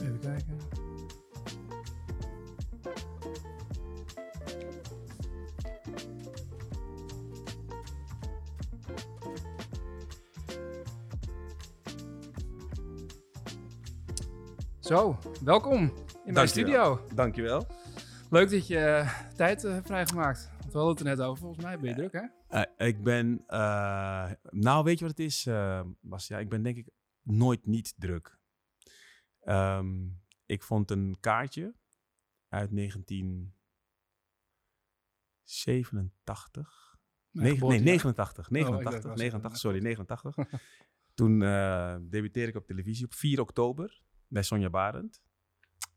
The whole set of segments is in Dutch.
Even kijken. Zo, welkom in mijn studio. Dankjewel. Leuk dat je eh, tijd eh, hebt vrijgemaakt. We hadden het er net over. Volgens mij ben je druk, hè? Eh, ik ben, eh, nou weet je wat het is, Bas? Ja, ik ben denk ik nooit niet druk. Ehm, ik vond een kaartje uit 1987. Mijn Negen- nee, geboortejaar. 89. Oh, ik dacht 89, wel 89 sorry, 89. toen debuteerde ik op televisie op 4 oktober bij Sonja Barend.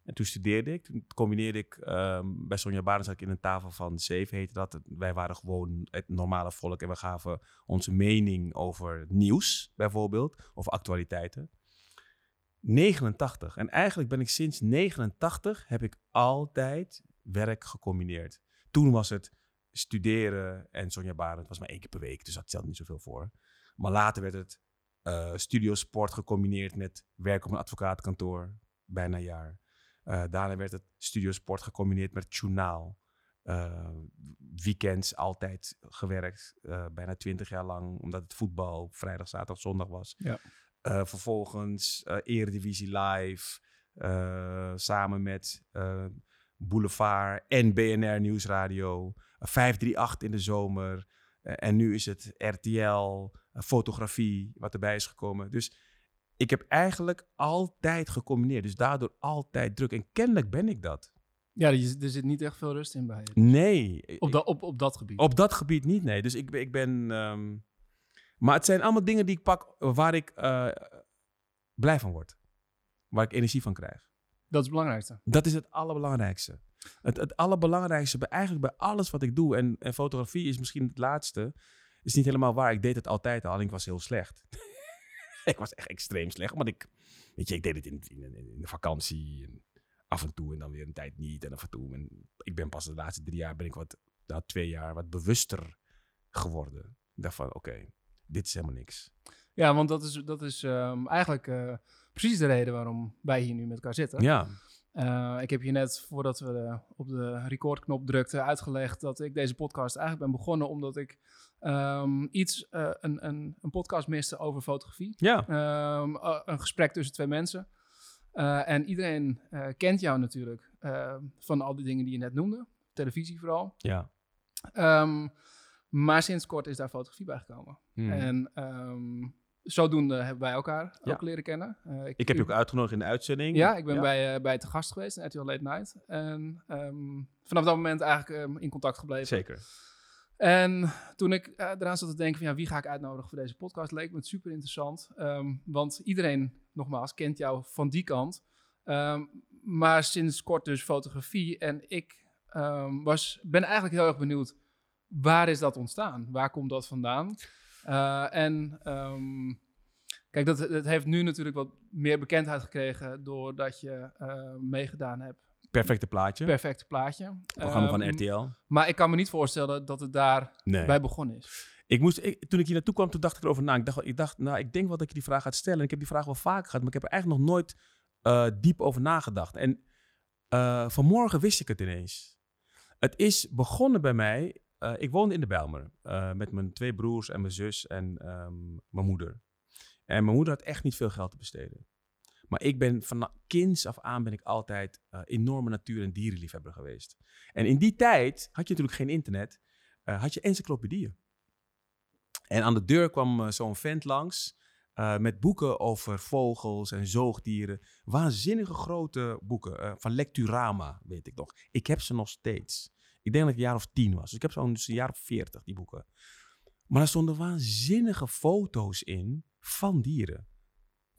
En toen studeerde ik. Combineerde ik ehm, bij Sonja Barend zat ik in een tafel van zeven heette dat. Wij waren gewoon het normale volk en we gaven onze mening over nieuws bijvoorbeeld. Of actualiteiten. 89. En eigenlijk ben ik sinds 89 heb ik altijd werk gecombineerd. Toen was het studeren en Sonja Barend was maar één keer per week. Dus dat stelde niet zoveel voor. Maar later werd het eh studiosport gecombineerd met werk op een advocatenkantoor. Bijna een jaar. Eh, daarna werd het studiosport gecombineerd met journaal. Eh, weekends altijd gewerkt. eh, bijna twintig jaar lang. Omdat het voetbal op vrijdag, zaterdag, zondag was. Ja. Vervolgens Eredivisie Live. samen met Boulevard en BNR Nieuwsradio. eh, 538 in de zomer. En nu is het RTL, fotografie, wat erbij is gekomen. Dus ik heb eigenlijk altijd gecombineerd. Dus daardoor altijd druk. En kennelijk ben ik dat. Ja, er zit niet echt veel rust in bij je. Nee. Op, da- op, op dat gebied. Op dat gebied niet, nee. Dus ik ben. Ik ben ehm, maar het zijn allemaal dingen die ik pak waar ik eh, blij van word. Waar ik energie van krijg. Dat is het belangrijkste. Dat is het allerbelangrijkste. Het, het allerbelangrijkste bij, eigenlijk bij alles wat ik doe. En, en fotografie is misschien het laatste. Is niet helemaal waar. Ik deed het altijd al en ik was heel slecht. ik was echt extreem slecht. Want ik, weet je, ik deed het in, in, in, de vakantie. En af en toe en dan weer een tijd niet. En af en toe. En ik ben pas de laatste drie jaar, ben ik wat, nou, twee jaar, wat bewuster geworden. Ik dacht van, oké, dit is helemaal niks. Ja, want dat is, dat is ehm, eigenlijk eh, precies de reden waarom wij hier nu met elkaar zitten. Ja, Eh, ik heb je net, voordat we de- op de recordknop drukten, uitgelegd dat ik deze podcast eigenlijk ben begonnen omdat ik ehm, iets, eh, een, een, een podcast miste over fotografie. ja, Ehm, eh, een gesprek tussen twee mensen. Eh, en iedereen kent jou natuurlijk eh, van al die dingen die je net noemde. Televisie vooral. ja. Ehm, maar sinds kort is daar fotografie bij gekomen. Hmm. En ehm, zodoende hebben wij elkaar Ja. ook leren kennen. Eh, Ik heb je ook uitgenodigd in de uitzending. Ja, ik ben Bij, bij te gast geweest in RTL Late Night. En ehm, vanaf dat moment eigenlijk ehm, in contact gebleven. Zeker. En toen ik eh, eraan zat te denken van ja, wie ga ik uitnodigen voor deze podcast, leek me het super interessant. Ehm, want iedereen, nogmaals, kent jou van die kant. Ehm, maar sinds kort dus fotografie. En ik ehm, was, ben eigenlijk heel erg benieuwd, waar is dat ontstaan? Waar komt dat vandaan? Eh, en kijk, dat, dat heeft nu natuurlijk wat meer bekendheid gekregen doordat je eh, meegedaan hebt. Perfecte plaatje. Perfecte plaatje. Programma van Ehm, RTL. Maar ik kan me niet voorstellen dat het daar Nee. bij begonnen is. Ik moest, ik, toen ik hier naartoe kwam, toen dacht ik erover na. Ik dacht, ik dacht, nou, ik denk wel dat ik je die vraag gaat stellen. En ik heb die vraag wel vaker gehad, maar ik heb er eigenlijk nog nooit eh, diep over nagedacht. En eh, vanmorgen wist ik het ineens. Het is begonnen bij mij. eh, ik woonde in de Bijlmer met mijn twee broers en mijn zus en ehm, mijn moeder. En mijn moeder had echt niet veel geld te besteden. Maar ik ben van kinds af aan ben ik altijd eh, enorme natuur- en dierenliefhebber geweest. En in die tijd had je natuurlijk geen internet, eh, had je encyclopedieën. En aan de deur kwam eh, zo'n vent langs met boeken over vogels en zoogdieren. Waanzinnige grote boeken van Lecturama, weet ik nog. Ik heb ze nog steeds. Ik denk dat ik een jaar of tien was. Dus ik heb zo'n dus jaar of veertig, die boeken. Maar er stonden waanzinnige foto's in van dieren.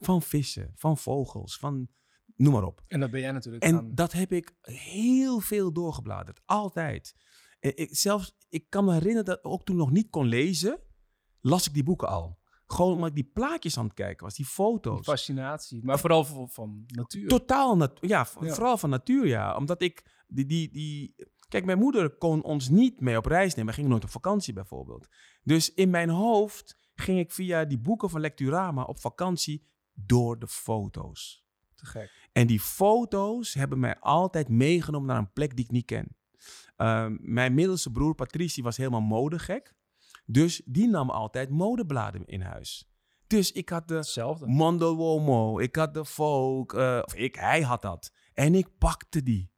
Van vissen, van vogels, van noem maar op. En dat ben jij natuurlijk En aan. dat heb ik heel veel doorgebladerd. Altijd. En Ik, zelfs, ik kan me herinneren dat ook toen ik nog niet kon lezen, las ik die boeken al. Gewoon omdat ik die plaatjes aan het kijken was, die foto's. fascinatie. Maar vooral van, van natuur. Totaal, nat ja, Ja. vooral van natuur, ja. Omdat ik die, die, die... Kijk, mijn moeder kon ons niet mee op reis nemen. We gingen nooit op vakantie bijvoorbeeld. Dus in mijn hoofd ging ik via die boeken van Lecturama op vakantie door de foto's. Te gek. En die foto's hebben mij altijd meegenomen naar een plek die ik niet ken. Ehm, mijn middelste broer Patricie was helemaal modegek. Dus die nam altijd modebladen in huis. Dus ik had de Hetzelfde. Mondo Uomo, ik had de Vogue, eh, of ik, hij had dat. En ik pakte die.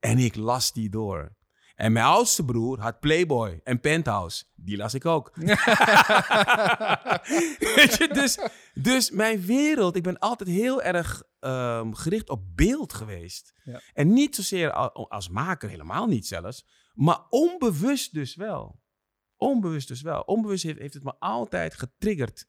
En ik las die door. En mijn oudste broer had Playboy en Penthouse. Die las ik ook. Weet je, dus, dus mijn wereld, ik ben altijd heel erg ehm, gericht op beeld geweest. Ja. En niet zozeer als maker, helemaal niet zelfs. Maar onbewust dus wel. Onbewust dus wel. Onbewust heeft, heeft het me altijd getriggerd.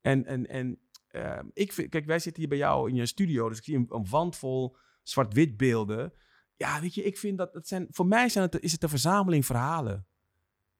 En, en, en ehm, ik vind, kijk, wij zitten hier bij jou in je studio, dus ik zie een, een wand vol zwart-wit beelden. Ja, weet je, ik vind dat, dat zijn, voor mij zijn het, is het een verzameling verhalen.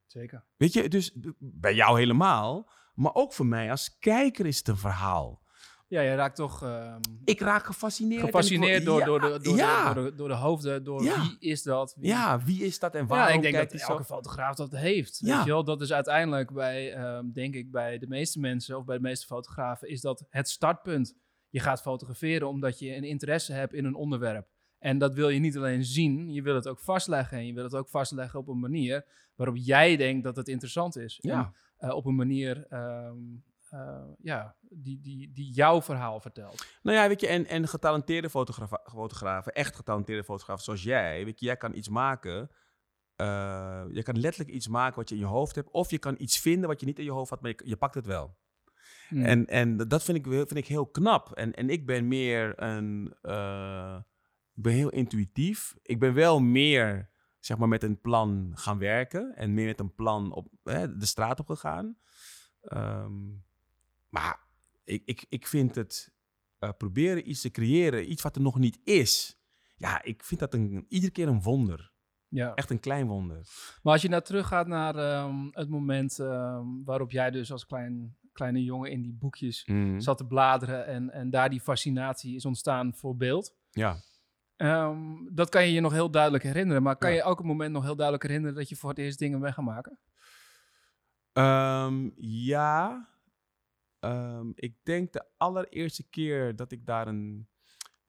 Zeker. Weet je, dus bij jou helemaal, maar ook voor mij als kijker is het een verhaal. Ja, je raakt toch ehm, Ik raak gefascineerd. gefascineerd door, ja, door, de, door, ja, de, door, de, door de hoofden, door Ja. wie is dat? Wie- ja, wie is dat en Ja, waarom ik denk dat elke zo? fotograaf dat heeft. Ja. Weet je wel? Dat is uiteindelijk bij, ehm, denk ik, bij de meeste mensen of bij de meeste fotografen, is dat het startpunt. Je gaat fotograferen omdat je een interesse hebt in een onderwerp. En dat wil je niet alleen zien, je wil het ook vastleggen. En je wil het ook vastleggen op een manier waarop jij denkt dat het interessant is. Ja. En, eh, op een manier ehm, eh, ja, die, die, die jouw verhaal vertelt. Nou ja, weet je, en, en getalenteerde fotografen, fotografen, echt getalenteerde fotografen zoals jij, weet je, jij kan iets maken. eh, je kan letterlijk iets maken wat je in je hoofd hebt. Of je kan iets vinden wat je niet in je hoofd had, maar je, je pakt het wel. Hmm. En, en dat vind ik, heel- vind ik heel knap. En, en ik ben meer een. Ik ben heel intuïtief. Ik ben wel meer, zeg maar, met een plan gaan werken. En meer met een plan op hè, de straat op gegaan. Ehm, maar ik, ik, ik vind het eh, proberen iets te creëren, iets wat er nog niet is. Ja, ik vind dat een, iedere keer een wonder. ja. Echt een klein wonder. Maar als je nou teruggaat naar ehm, het moment ehm, waarop jij dus als klein, kleine jongen in die boekjes Mhm. zat te bladeren en, en daar die fascinatie is ontstaan voor beeld. Ja. Ehm, dat kan je je nog heel duidelijk herinneren, maar kan Ja. je ook een moment nog heel duidelijk herinneren dat je voor het eerst dingen bent gaan maken? Ehm, ja. Ehm, ik denk de allereerste keer dat ik daar een.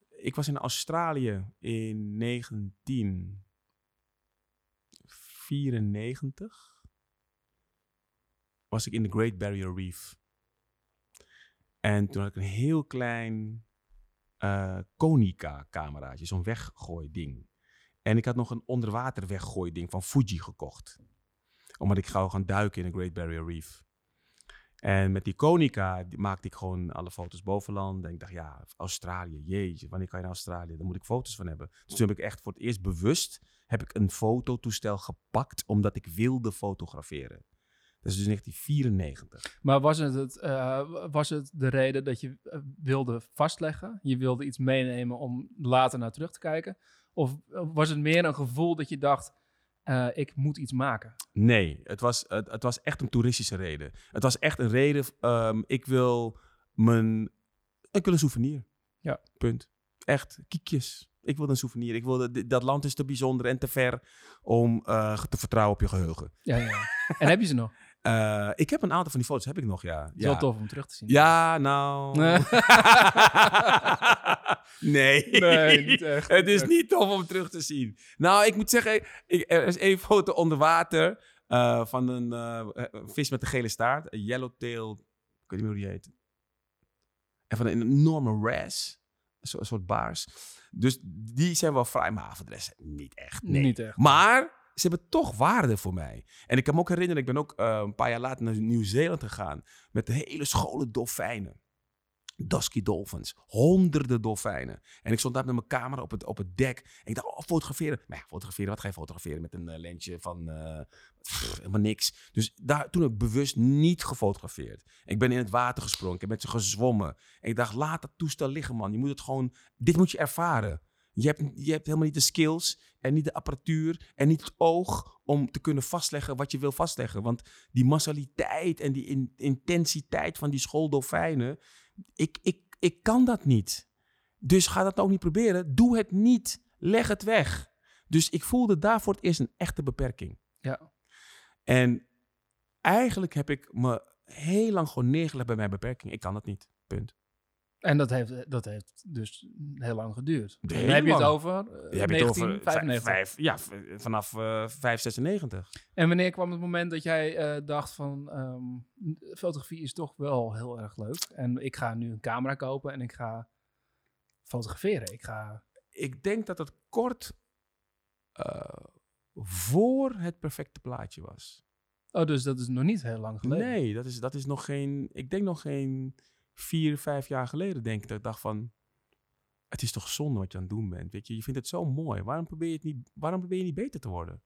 Ik was in Australië in 1994. Was ik in de Great Barrier Reef. En toen had ik een heel klein eh Konica-cameraatje, zo'n weggooi ding. En ik had nog een onderwater weggooi ding van Fuji gekocht omdat ik gauw gaan duiken in de Great Barrier Reef. En met die Konica maakte ik gewoon alle foto's bovenland. En ik dacht, ja, Australië, jeetje, wanneer kan je naar Australië? Daar moet ik foto's van hebben. Dus toen heb ik echt voor het eerst bewust heb ik een fototoestel gepakt, omdat ik wilde fotograferen. Dat is dus 1994. Maar was het, het, eh, was het de reden dat je eh, wilde vastleggen? Je wilde iets meenemen om later naar terug te kijken? Of eh, was het meer een gevoel dat je dacht, ik moet iets maken? Nee, het was, het, het was echt een toeristische reden. Het was echt een reden, ehm, ik wil mijn, ik wil een souvenir. Ja. Punt. Echt, kiekjes. Ik wil een souvenir. Ik wil, dat- dat land is te bijzonder en te ver om te vertrouwen op je geheugen. Ja, ja. en heb je ze nog? Eh, ik heb een aantal van die foto's, heb ik nog, ja. Het is ja. wel tof om terug te zien. Ja, nou... Nee. nee. Nee, niet echt. Het is niet tof om terug te zien. Nou, ik moet zeggen, ik, er is één foto onder water eh, van een eh, vis met een gele staart. Een yellowtail, ik weet niet meer hoe die heet. En van een enorme ras, een soort, baars. Dus die zijn wel fraai, maar voor de rest niet echt. Nee. Niet echt. Maar ze hebben toch waarde voor mij. En ik kan me ook herinneren, ik ben ook eh, een paar jaar later naar Nieuw-Zeeland gegaan. Met hele scholen dolfijnen. Dusky dolphins. Honderden dolfijnen. En ik stond daar met mijn camera op het, op het dek. En ik dacht, oh, fotograferen. Maar fotograferen, wat ga je fotograferen met een eh, lensje van pff, helemaal niks. Dus daar, toen heb ik bewust niet gefotografeerd. Ik ben in het water gesprongen. Ik heb met ze gezwommen. En ik dacht, laat dat toestel liggen, man. Je moet het gewoon, dit moet je ervaren. Je hebt, je hebt helemaal niet de skills en niet de apparatuur en niet het oog om te kunnen vastleggen wat je wil vastleggen. Want die massaliteit en die in- intensiteit van die schooldolfijnen, ik, ik, ik kan dat niet. Dus ga dat ook niet proberen. Doe het niet. Leg het weg. Dus ik voelde daar voor het eerst een echte beperking. Ja. En eigenlijk heb ik me heel lang gewoon neergelegd bij mijn beperking. Ik kan dat niet. Punt. En dat heeft, dat heeft dus heel lang geduurd. Heel Dan heb je het over uh, over 1995. vijf, vijf- ja, vanaf eh 596. En wanneer kwam het moment dat jij eh, dacht van ehm, fotografie is toch wel heel erg leuk. En ik ga nu een camera kopen en ik ga fotograferen. Ik ga. Ik denk dat het kort eh, voor het perfecte plaatje was. Oh, dus dat is nog niet heel lang geleden. Nee, dat is, dat is nog geen. Ik denk nog geen vier, vijf jaar geleden, denk ik. Dat ik dacht van. Het is toch zonde wat je aan het doen bent. Weet je, je vindt het zo mooi. Waarom probeer je, het niet, waarom probeer je niet beter te worden?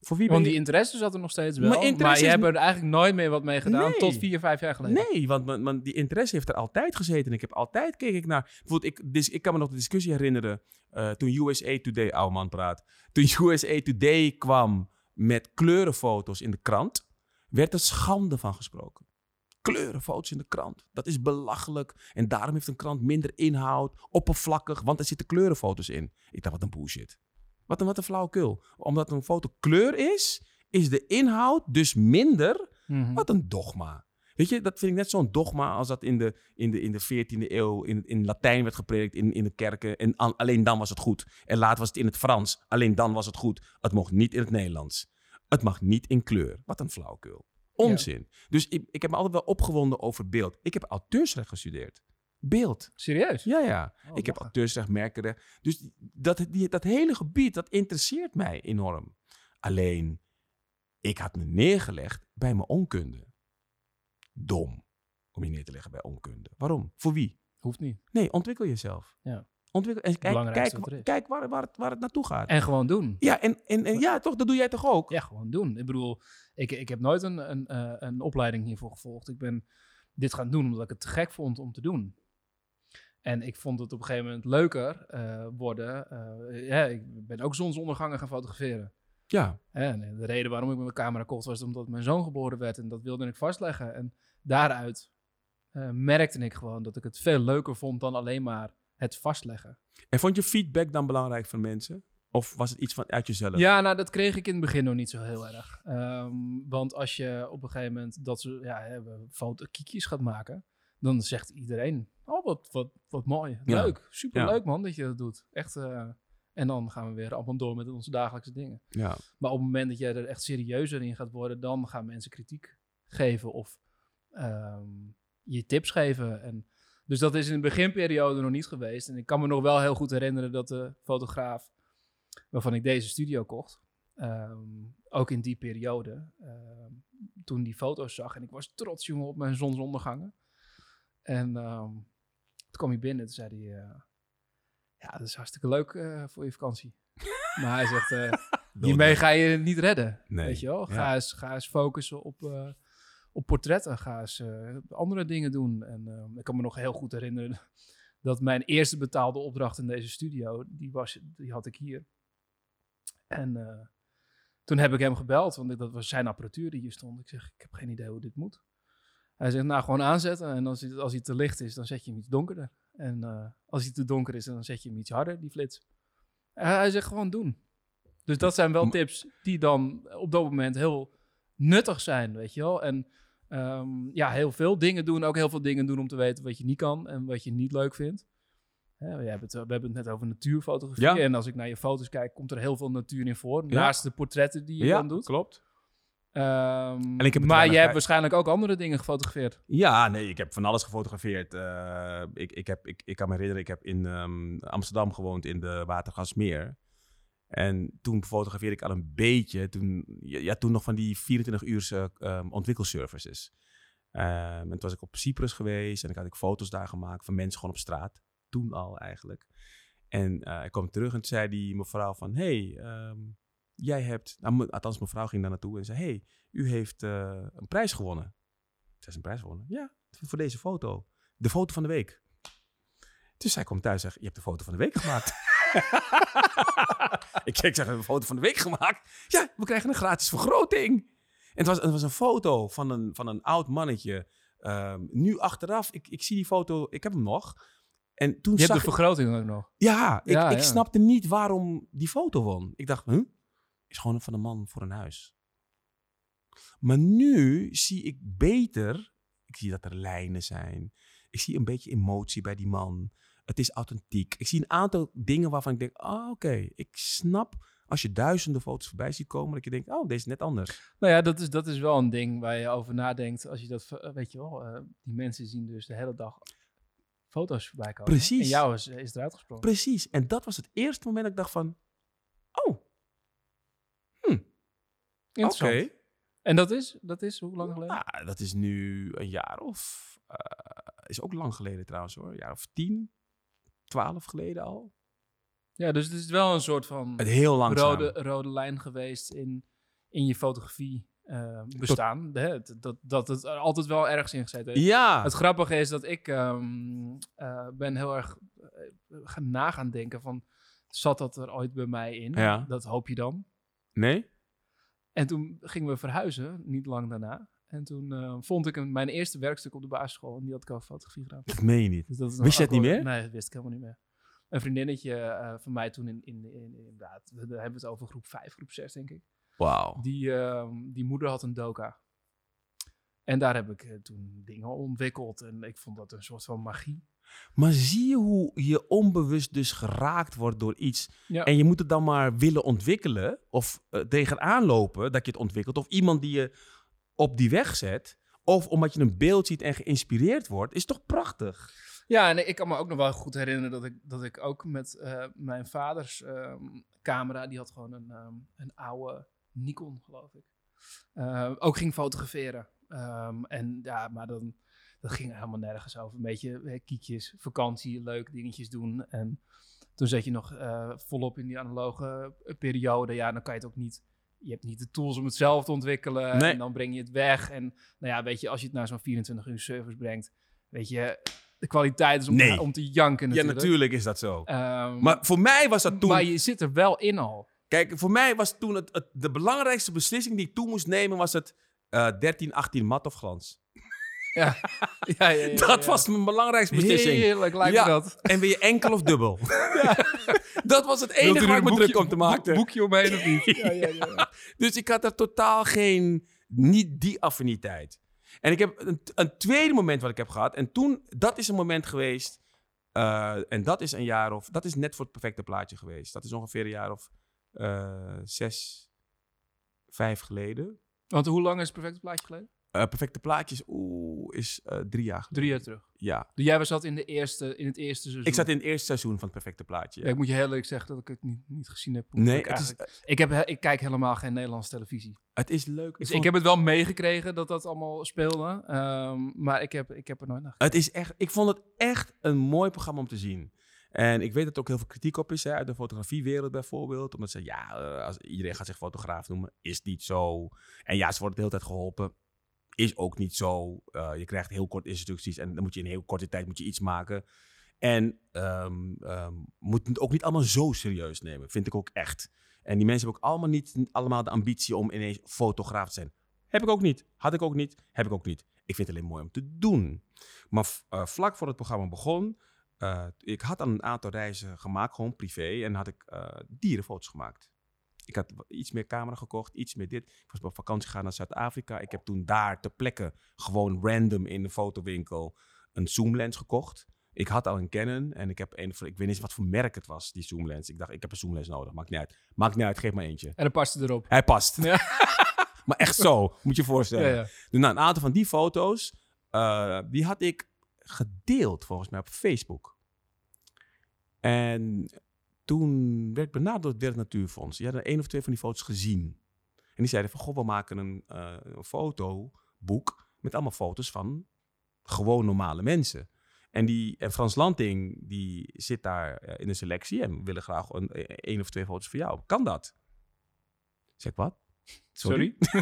Voor wie ben Want je? die interesse zat er nog steeds wel. Maar Maar, je is- hebt er eigenlijk nooit meer wat mee gedaan Nee. tot vier, vijf jaar geleden. Nee, want mijn, mijn- die interesse heeft er altijd gezeten. En ik heb altijd keek ik naar. Bijvoorbeeld, ik, dus, ik kan me nog de discussie herinneren. eh, toen USA Today, oude man praat. Toen USA Today kwam met kleurenfoto's in de krant. werd er schande van gesproken. Kleurenfoto's in de krant. Dat is belachelijk. En daarom heeft een krant minder inhoud, oppervlakkig, want er zitten kleurenfoto's in. Ik dacht, wat een bullshit. Wat een, wat een flauwekul. Omdat een foto kleur is, is de inhoud dus minder Mhm. wat een dogma. Weet je, dat vind ik net zo'n dogma als dat in de, in de, in de 14e eeuw in, in Latijn werd gepredikt in, in de kerken. En alleen dan was het goed. En later was het in het Frans. Alleen dan was het goed. Het mocht niet in het Nederlands. Het mag niet in kleur. Wat een flauwekul. Onzin. Dus ik, ik heb me altijd wel opgewonden over beeld. Ik heb auteursrecht gestudeerd. Beeld. Serieus? Ja, ja. Oh, ik heb auteursrecht, merkenrecht. Dus dat, die, dat hele gebied, dat interesseert mij enorm. Alleen, ik had me neergelegd bij mijn onkunde. Dom om je neer te leggen bij onkunde. Waarom? Voor wie? Hoeft niet. Nee, ontwikkel jezelf. Ja. Ontwikkel, en kijk, kijk, kijk waar, waar, het, waar het naartoe gaat. En gewoon doen. ja, en, en, en ja, toch, dat doe jij toch ook? Ja, gewoon doen. Ik bedoel, ik, ik heb nooit een, een, eh, een opleiding hiervoor gevolgd. Ik ben dit gaan doen omdat ik het te gek vond om te doen. En ik vond het op een gegeven moment leuker eh, worden. eh, ja, ik ben ook zonsondergangen gaan fotograferen. Ja, En de reden waarom ik met mijn camera kocht was omdat mijn zoon geboren werd. En dat wilde ik vastleggen. En daaruit merkte ik gewoon dat ik het veel leuker vond dan alleen maar het vastleggen. En vond je feedback dan belangrijk van mensen? Of was het iets van uit jezelf? Ja, nou, dat kreeg ik in het begin nog niet zo heel erg. Ehm, want als je op een gegeven moment dat ze ja, foto kiekjes gaat maken, dan zegt iedereen: Oh, wat, wat, wat mooi. Ja. Leuk. Super Ja. leuk, man, dat je dat doet. Echt. eh, en dan gaan we weer allemaal door met onze dagelijkse dingen. Ja. Maar op het moment dat jij er echt serieuzer in gaat worden, dan gaan mensen kritiek geven of ehm, je tips geven. En, dus dat is in de beginperiode nog niet geweest. En ik kan me nog wel heel goed herinneren dat de fotograaf waarvan ik deze studio kocht, ehm, ook in die periode, ehm, toen die foto's zag en ik was trots jongen op mijn zonsondergangen. En ehm, toen kwam hij binnen en zei hij, eh, ja, dat is hartstikke leuk eh, voor je vakantie. maar hij zegt, eh, hiermee ga je het niet redden. Nee, Weet je wel? Ga, ja. eens, ga eens focussen op, op portretten. Ga eens eh, andere dingen doen. En eh, ik kan me nog heel goed herinneren dat mijn eerste betaalde opdracht in deze studio, die, was, die had ik hier. En eh, toen heb ik hem gebeld, want dat was zijn apparatuur die hier stond. Ik zeg, ik heb geen idee hoe dit moet. Hij zegt, nou gewoon aanzetten. En als hij, als hij te licht is, dan zet je hem iets donkerder. En als hij te donker is, dan zet je hem iets harder, die flits. En hij zegt, gewoon doen. Dus dat zijn wel tips die dan op dat moment heel nuttig zijn, weet je wel. En ehm, ja, heel veel dingen doen. Ook heel veel dingen doen om te weten wat je niet kan en wat je niet leuk vindt. Hè, we, hebben het, we hebben het net over natuurfotografie. Ja. En als ik naar je foto's kijk, komt er heel veel natuur in voor. Ja. Naast de portretten die je Ja, dan doet. klopt. Ehm, En ik heb maar je hebt bij- waarschijnlijk ook andere dingen gefotografeerd. Ja, nee, ik heb van alles gefotografeerd. Eh, ik, ik, heb, ik, ik kan me herinneren, ik heb in ehm, Amsterdam gewoond in de Watergasmeer. En toen fotografeerde ik al een beetje. Toen, ja, toen nog van die 24-uurse ehm, ontwikkelservices. Ehm, en toen was ik op Cyprus geweest en ik had ik foto's daar gemaakt van mensen gewoon op straat. Toen al eigenlijk. En eh, ik kwam terug en zei die mevrouw van... hey, ehm, jij hebt... Nou, althans, mevrouw ging daar naartoe en zei... hey, u heeft eh, een prijs gewonnen. Ik zei, een prijs gewonnen? Ja, voor deze foto. De foto van de week. Dus zij komt thuis en zegt, je hebt de foto van de week gemaakt. ik zeg, ik zeg, een foto van de week gemaakt? Ja, we krijgen een gratis vergroting. En het was, het was een foto van een, van een oud mannetje. Ehm, nu achteraf, ik, ik zie die foto, ik heb hem nog. En toen Je hebt de vergroting ook nog. ja, ik, Ja, ik ja. snapte niet waarom die foto won. Ik dacht, huh? Is gewoon van een man voor een huis. Maar nu zie ik beter. Ik zie dat er lijnen zijn. Ik zie een beetje emotie bij die man. Het is authentiek. Ik zie een aantal dingen waarvan ik denk, ah, oké, ik snap als je duizenden foto's voorbij ziet komen, dat je denkt, oh, deze is net anders. Nou ja, dat is, dat is wel een ding waar je over nadenkt. Als je dat, eh, weet je wel, eh, die mensen zien dus de hele dag foto's voorbij komen. Precies. En jou is, is eruit gesprongen. Precies. En dat was het eerste moment dat ik dacht van, oh, Interessant. oké. En dat is, dat is hoe lang geleden? Nou, dat is nu een jaar of. eh, is ook lang geleden trouwens hoor. Een jaar of tien, twaalf geleden al. Ja, dus het is wel een soort van Het heel langzaam. rode, rode lijn geweest in, in je fotografie eh, bestaan. Hè, dat, dat het er altijd wel ergens in gezeten heeft. Ja. Het grappige is dat ik ehm, eh, ben heel erg eh, na gaan denken van... Zat dat er ooit bij mij in? Ja. Dat hoop je dan. Nee? En toen gingen we verhuizen, niet lang daarna. En toen eh, vond ik een, mijn eerste werkstuk op de basisschool. En die had ik over fotografie gedaan. Dat meen je niet. Dus dat Wist je het niet meer? Nee, dat wist ik helemaal niet meer. Een vriendinnetje eh, van mij toen in, in, in, inderdaad, we hebben het over groep 5, groep 6 denk ik. Wauw. Die, ehm, die moeder had een doka. En daar heb ik eh, toen dingen ontwikkeld. En ik vond dat een soort van magie. Maar zie je hoe je onbewust dus geraakt wordt door iets. Ja. En je moet het dan maar willen ontwikkelen. Of tegenaan lopen dat je het ontwikkelt. Of iemand die je op die weg zet. Of omdat je een beeld ziet en geïnspireerd wordt. Is toch prachtig? Ja, en ik kan me ook nog wel goed herinneren dat ik, dat ik ook met eh, mijn vaders ehm, camera, die had gewoon een, ehm, een oude Nikon, geloof ik, eh, ook ging fotograferen. Ehm, en ja, maar dan, dat ging helemaal nergens over. Een beetje eh, kiekjes, vakantie, leuk dingetjes doen. En toen zat je nog volop in die analoge periode. Ja, dan kan je het ook niet. Je hebt niet de tools om het zelf te ontwikkelen. Nee. En dan breng je het weg. En nou ja, weet je, als je het naar zo'n 24 uur service brengt, weet je, de kwaliteit is om, Nee. te, om te janken natuurlijk. Ja, natuurlijk is dat zo. Ehm, Maar voor mij was dat toen. maar je zit er wel in al. Kijk, voor mij was toen het, het- de belangrijkste beslissing die ik toen moest nemen, was het eh 13, 18 mat of glans. Ja, ja, ja, dat was mijn belangrijkste beslissing. Heerlijk lijkt Ja. me dat. En wil je enkel of dubbel? dat was het enige waar ik me druk om te maken. boek- boekje omheen of niet? Ja, ja, ja, ja. Dus ik had er totaal geen, niet die affiniteit. En ik heb een, een tweede moment wat ik heb gehad. En toen, dat is een moment geweest. eh, en dat is een jaar of, dat is net voor het perfecte plaatje geweest. Dat is ongeveer een jaar of eh, zes, vijf geleden. Want hoe lang is het perfecte plaatje geleden? Eh, perfecte plaatjes, oeh, is eh, drie jaar geleden. Drie jaar terug. Ja. Dus jij zat in, de eerste, in het eerste seizoen. Ik zat in het eerste seizoen van het perfecte plaatje. Ja, Ja. ik moet je heel eerlijk zeggen dat ik het niet, niet gezien heb. Nee, ik, het is, ik, heb, he- ik kijk helemaal geen Nederlandse televisie. het is leuk. Dus vond- ik heb het wel meegekregen dat dat allemaal speelde. ehm, maar ik heb, ik heb er nooit naar Het is echt, ik vond het echt een mooi programma om te zien. En ik weet dat er ook heel veel kritiek op is, hè, uit de fotografiewereld bijvoorbeeld. Omdat ze, ja, eh, als iedereen gaat zich fotograaf noemen, is niet zo. En ja, ze worden de hele tijd geholpen. Is ook niet zo. Eh, je krijgt heel kort instructies en dan moet je in heel korte tijd moet je iets maken. En ehm ehm, moet het ook niet allemaal zo serieus nemen, vind ik ook echt. En die mensen hebben ook allemaal niet allemaal de ambitie om ineens fotograaf te zijn. Heb ik ook niet. Had ik ook niet. Heb ik ook niet. Ik vind het alleen mooi om te doen. Maar eh, vlak voor het programma begon, eh, ik had dan een aantal reizen gemaakt, gewoon privé, en had ik dierenfoto's gemaakt. Ik had iets meer camera gekocht, iets meer dit. Ik was op vakantie gegaan naar Zuid-Afrika. Ik heb toen daar ter plekke gewoon random in de fotowinkel een zoomlens gekocht. Ik had al een Canon en ik heb een, ik weet niet wat voor merk het was, die zoomlens. Ik dacht, ik heb een zoomlens nodig, maakt niet uit. Maakt niet uit, geef maar eentje. En dan past het erop. Hij past. Ja. maar echt zo, moet je je voorstellen. Ja, ja. Dus nou, een aantal van die foto's, eh, die had ik gedeeld volgens mij op Facebook. En toen werd ik benaderd door het Wereld Natuurfonds. Die hadden één of twee van die foto's gezien. En die zeiden van, goh, we maken een, eh, een fotoboek met allemaal foto's van gewoon normale mensen. En, die, en Frans Lanting, die zit daar eh, in de selectie en we willen graag een, één of twee foto's voor jou. Kan dat? Zeg wat? Sorry?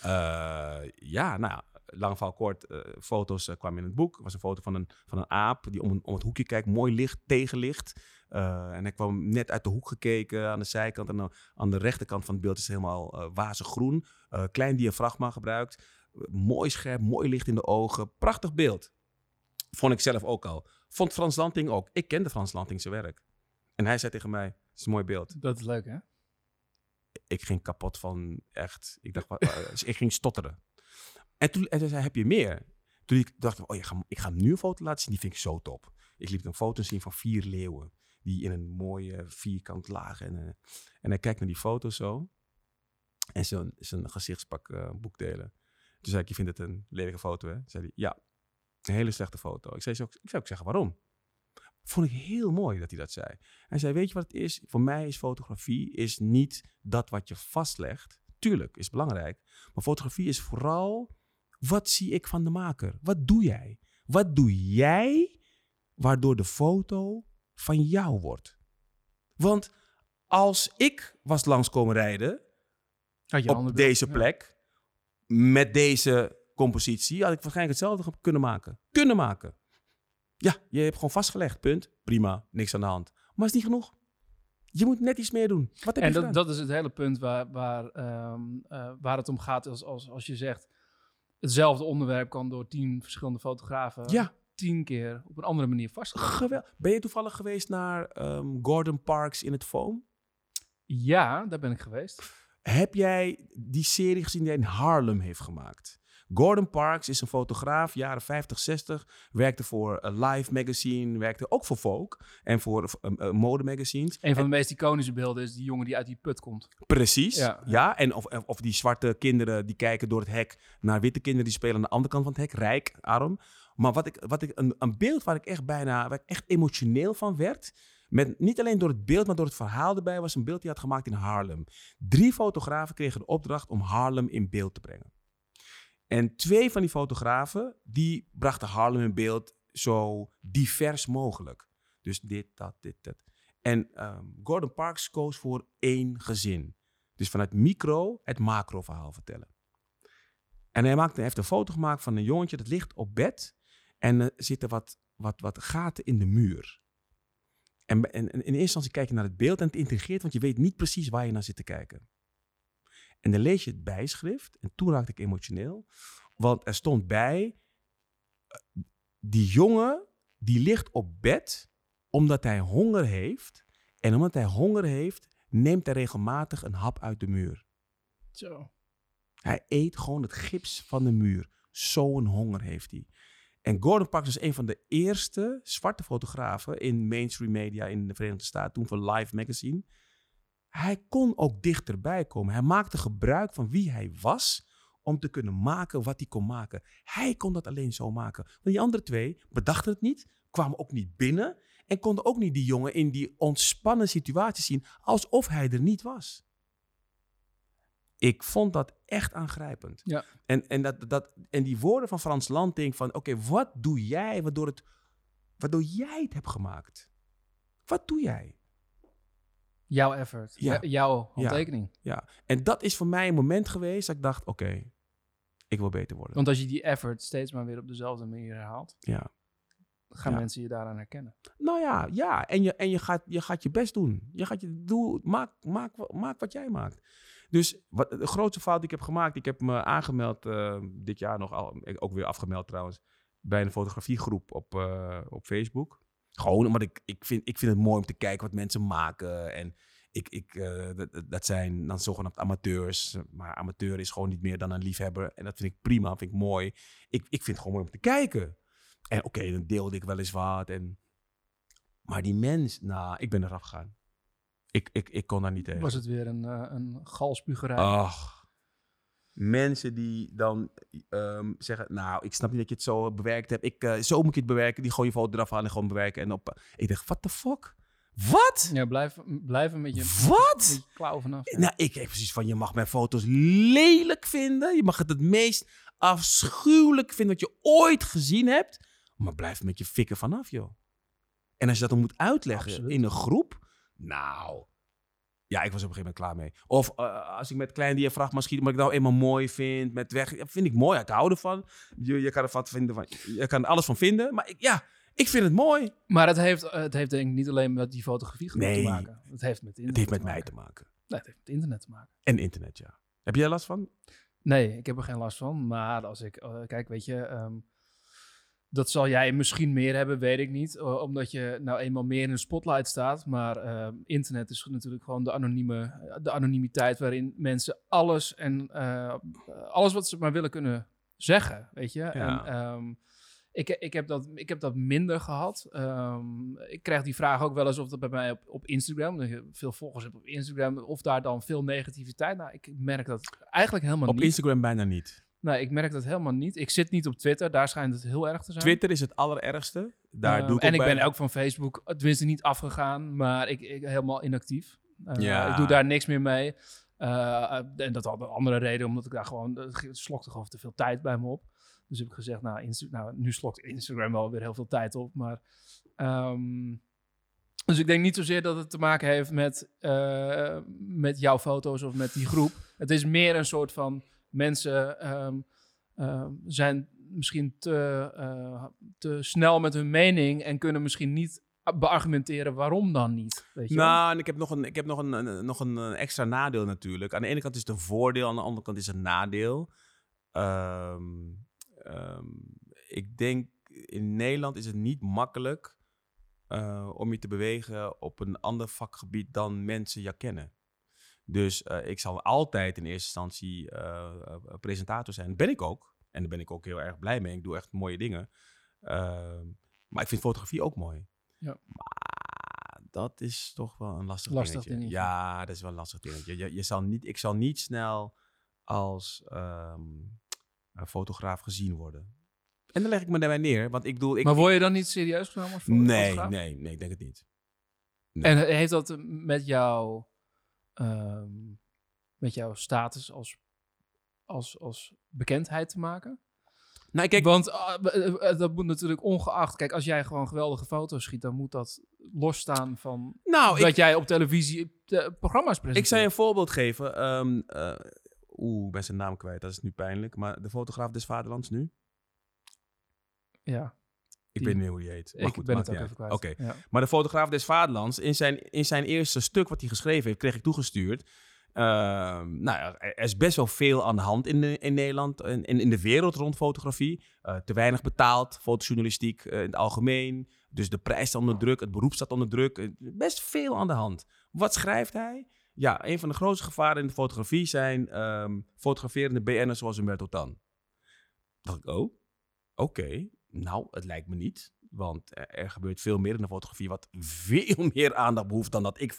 Eh, ja, nou, lang verhaal kort. eh, foto's eh, kwamen in het boek. Er was een foto van een, van een aap die om, om het hoekje kijkt. Mooi licht, tegenlicht. Eh, en hij kwam net uit de hoek gekeken aan de zijkant. En dan aan de rechterkant van het beeld is het helemaal wazig groen. Klein diafragma gebruikt. Mooi scherp, mooi licht in de ogen. Prachtig beeld. Vond ik zelf ook al. vond Frans Lanting ook. Ik kende Frans Lanting zijn werk. En hij zei tegen mij, het is een mooi beeld. Dat is leuk, hè? Ik ging kapot van, echt. Ik dacht, ik ging stotteren. En toen zei, heb je meer? Toen ik dacht ik, oh, ik ga, ik ga nu een foto laten zien. Die vind ik zo top. Ik liet een foto zien van vier leeuwen. Die in een mooie vierkant lagen. En, eh, en hij kijkt naar die foto zo. En zijn, gezichtspak eh, boekdelen. Toen zei ik, je vindt het een lelijke foto, hè? Zei hij, ja. Een hele slechte foto. Ik zei, zo- ik zou ook zeggen, waarom? Vond ik heel mooi dat hij dat zei. Hij zei, weet je wat het is? Voor mij is fotografie is niet dat wat je vastlegt. Tuurlijk, is belangrijk. Maar fotografie is vooral, wat zie ik van de maker? Wat doe jij? Wat doe jij waardoor de foto van jou wordt? Want als ik was langskomen rijden Had je op ander deze plek, met deze compositie, had ik waarschijnlijk hetzelfde kunnen maken. Kunnen maken. Ja, je hebt gewoon vastgelegd, punt. Prima, niks aan de hand. Maar is niet genoeg. Je moet net iets meer doen. Wat heb En je dat, gedaan? dat is het hele punt waar, waar, ehm, eh, waar het om gaat. Als, als, als je zegt, hetzelfde onderwerp kan door tien verschillende fotografen Ja, tien keer op een andere manier vastgelegd. Ben je toevallig geweest naar ehm, Gordon Parks in het Foam? Ja, daar ben ik geweest. Heb jij die serie gezien die hij in Harlem heeft gemaakt? Gordon Parks is een fotograaf, jaren 50, 60. Werkte voor een Live magazine, werkte ook voor Vogue en voor uh, modemagazines. Een van de meest iconische beelden is die jongen die uit die put komt. Precies, ja. Ja. En of, of die zwarte kinderen die kijken door het hek naar witte kinderen die spelen aan de andere kant van het hek, rijk, arm. Maar wat ik, wat ik, een, een beeld waar ik echt bijna, waar ik echt emotioneel van werd, met, niet alleen door het beeld, maar door het verhaal erbij, was een beeld die hij had gemaakt in Harlem. Drie fotografen kregen de opdracht om Harlem in beeld te brengen. En twee van die fotografen, die brachten Harlem in beeld zo divers mogelijk. Dus dit, dat, dit, dat. En ehm, Gordon Parks koos voor één gezin. Dus vanuit micro het macro verhaal vertellen. En hij, maakte, heeft een foto gemaakt van een jongetje dat ligt op bed. En er zitten wat, wat, wat gaten in de muur. En, en in eerste instantie kijk je naar het beeld en het intrigeert, want je weet niet precies waar je naar zit te kijken. En dan lees je het bijschrift en toen raakte ik emotioneel. Want er stond bij, eh, die jongen die ligt op bed omdat hij honger heeft. En omdat hij honger heeft, neemt hij regelmatig een hap uit de muur. Zo. Hij eet gewoon het gips van de muur. Zo'n honger heeft hij. En Gordon Parks is een van de eerste zwarte fotografen in mainstream media in de Verenigde Staten, toen voor Live Magazine. Hij kon ook dichterbij komen. Hij maakte gebruik van wie hij was om te kunnen maken wat hij kon maken. Hij kon dat alleen zo maken. Want die andere twee bedachten het niet, kwamen ook niet binnen en konden ook niet die jongen in die ontspannen situatie zien alsof hij er niet was. Ik vond dat echt aangrijpend. Ja. En, en, dat, dat, en die woorden van Frans Lanting van... oké, wat doe jij waardoor, het, waardoor jij het hebt gemaakt? Wat doe jij? Jouw effort. Ja. Jouw handtekening. Ja, en dat is voor mij een moment geweest dat ik dacht... oké, ik wil beter worden. Want als je die effort steeds maar weer op dezelfde manier herhaalt, Ja. gaan Ja. mensen je daaraan herkennen. Nou ja, ja. En, je, en je, gaat, je gaat je best doen. Je gaat je doel, maak, maak, maak wat jij maakt. Dus wat, de grootste fout die ik heb gemaakt, ik heb me aangemeld eh, dit jaar nog, al, ook weer afgemeld trouwens, bij een fotografiegroep op, eh, op Facebook. Gewoon omdat ik, ik, vind, ik vind het mooi om te kijken wat mensen maken. En ik, ik, eh, dat, dat zijn dan zogenaamd amateurs. Maar amateur is gewoon niet meer dan een liefhebber. En dat vind ik prima, vind ik mooi. Ik, ik vind het gewoon mooi om te kijken. En oké, dan deelde ik wel eens wat. En maar die mens, nou, ik ben eraf gegaan. Ik, ik, ik kon daar niet tegen. Was het weer een, eh, een galspugerij? Ach. Mensen die dan ehm, zeggen, nou, ik snap niet dat je het zo bewerkt hebt. Ik, eh, zo moet je het bewerken. Die gooi je foto eraf aan en gewoon bewerken. En op. Ik dacht, what the fuck? Wat? Ja, blijf, blijf er met je, Wat? klauw vanaf. Nou, ik heb precies van, je mag mijn foto's lelijk vinden. Je mag het het meest afschuwelijk vinden wat je ooit gezien hebt. Maar blijf met je fikken vanaf, joh. En als je dat dan moet uitleggen Absoluut. in een groep. Nou, ja, ik was op een gegeven moment klaar mee. Of eh, als ik met klein diafragma schiet, maar ik nou eenmaal mooi vind, met weg, ja, vind ik mooi. Ik hou ervan. Je, je kan er wat vinden van, je kan alles van vinden. Maar ik, ja, ik vind het mooi. Maar het heeft, eh, het heeft denk ik niet alleen met die fotografie Nee. te maken. Het heeft met Het internet heeft met te mij te maken. Nee, het heeft met internet te maken. En internet, ja. Heb jij last van? Nee, ik heb er geen last van. Maar als ik, eh, kijk, weet je, ehm, Dat zal jij misschien meer hebben, weet ik niet. eh, omdat je nou eenmaal meer in de spotlight staat. Maar eh, internet is natuurlijk gewoon de, anonieme, de anonimiteit waarin mensen alles en eh, alles wat ze maar willen kunnen zeggen, weet je. En, ehm, ik, ik, heb dat, ik heb dat minder gehad. Ehm, ik krijg die vraag ook wel eens of dat bij mij op, op Instagram, dat je veel volgers hebt op Instagram, of daar dan veel negativiteit. Nou, ik merk dat eigenlijk helemaal Op niet. Instagram bijna niet. Nee, ik merk dat helemaal niet. Ik zit niet op Twitter, daar schijnt het heel erg te zijn. Twitter is het allerergste. Daar doe ik en ik bij- ben ook van Facebook, tenminste niet afgegaan, maar ik, ik helemaal inactief. Eh, Ja. Ik doe daar niks meer mee. Eh, en dat had een andere reden, omdat ik daar gewoon, het slokte gewoon te veel tijd bij me op. Dus heb ik gezegd, nou, Insta- nou nu slokt Instagram wel weer heel veel tijd op, maar... ehm, dus ik denk niet zozeer dat het te maken heeft met, eh, met jouw foto's of met die groep. Het is meer een soort van mensen ehm, ehm, zijn misschien te, eh, te snel met hun mening en kunnen misschien niet beargumenteren waarom dan niet. Weet je? Nou, en ik heb nog, een, ik heb nog, een, nog een, extra nadeel natuurlijk. Aan de ene kant is het een voordeel, aan de andere kant is het een nadeel. Ehm, ik denk, in Nederland is het niet makkelijk eh, om je te bewegen op een ander vakgebied dan mensen je kennen. Dus eh, ik zal altijd in eerste instantie eh, eh, presentator zijn. Dat ben ik ook. En daar ben ik ook heel erg blij mee. Ik doe echt mooie dingen. Ehm, maar ik vind fotografie ook mooi. Ja. Maar dat is toch wel een lastig, Lastig dingetje. dingetje. Ja, dat is wel een lastig dingetje. Je, je zal niet, ik zal niet snel als ehm, een fotograaf gezien worden. En dan leg ik me daarbij neer, want ik bedoel... Ik, maar word je dan niet serieus genomen als nee, nee, nee, ik denk het niet. En heeft dat met jouw, ehm, met jouw status als, als, als bekendheid te maken? Nou, kijk, Want ah, eh, eh, dat moet natuurlijk ongeacht... Kijk, als jij gewoon geweldige foto's schiet... dan moet dat losstaan van nou, dat ik, jij op televisie eh, programma's presenteert. ik zou je een voorbeeld geven. Ehm, eh, Oeh, ik ben zijn naam kwijt, dat is nu pijnlijk. Maar de fotograaf des Vaderlands nu? Ja, Ik weet niet hoe die heet. Maar ik goed, ben het ook even kwijt. Oké. Ja. Maar de fotograaf des Vaderlands, in zijn, in zijn eerste stuk wat hij geschreven heeft, kreeg ik toegestuurd. Ehm, nou ja, er is best wel veel aan de hand in, de, in Nederland en in, in de wereld rond fotografie. Eh, te weinig betaald, fotojournalistiek eh, in het algemeen. Dus de prijs staat onder druk, het beroep staat onder druk. Eh, best veel aan de hand. Wat schrijft hij? Ja, een van de grootste gevaren in de fotografie zijn ehm, fotograferende BN'ers zoals Humberto Tan. dacht ik, oh, oké. Nou, het lijkt me niet. Want er, gebeurt veel meer in de fotografie wat veel meer aandacht behoeft dan dat ik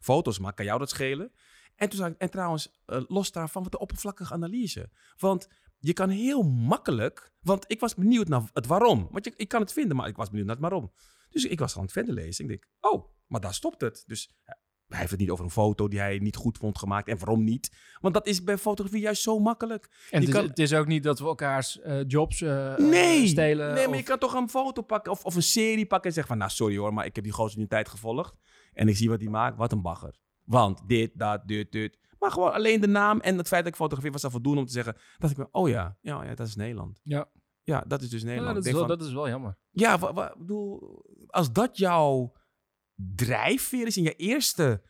foto's maak. Kan jou dat schelen? En, toen zei ik, en trouwens, eh, los daarvan, de oppervlakkige analyse. Want je kan heel makkelijk, want ik was benieuwd naar het waarom. Want ik kan het vinden, maar ik was benieuwd naar het waarom. Dus ik was aan het verder lezen. Ik denk, oh, maar daar stopt het. Dus eh, hij heeft het niet over een foto die hij niet goed vond gemaakt. En waarom niet? Want dat is bij fotografie juist zo makkelijk. En Je het is, kan- het is ook niet dat we elkaars eh, jobs eh, Nee, eh, stelen. nee, maar of- je kan toch een foto pakken of, of een serie pakken en zeggen van... Nou, sorry hoor, maar ik heb die gozer nu een tijd gevolgd. En ik zie wat hij maakt. Wat een bagger. Want dit, dat, dit, dit. Maar gewoon alleen de naam en het feit dat ik fotografeer was al voldoende om te zeggen... Dat ik me, oh ja, ja, ja, dat is Nederland. Ja. Ja, dat is dus Ja, Nederland. dat, Ik is wel, van, dat is wel jammer. Ja, wa, wa- ik bedoel, als dat jouw drijfveer is in je eerste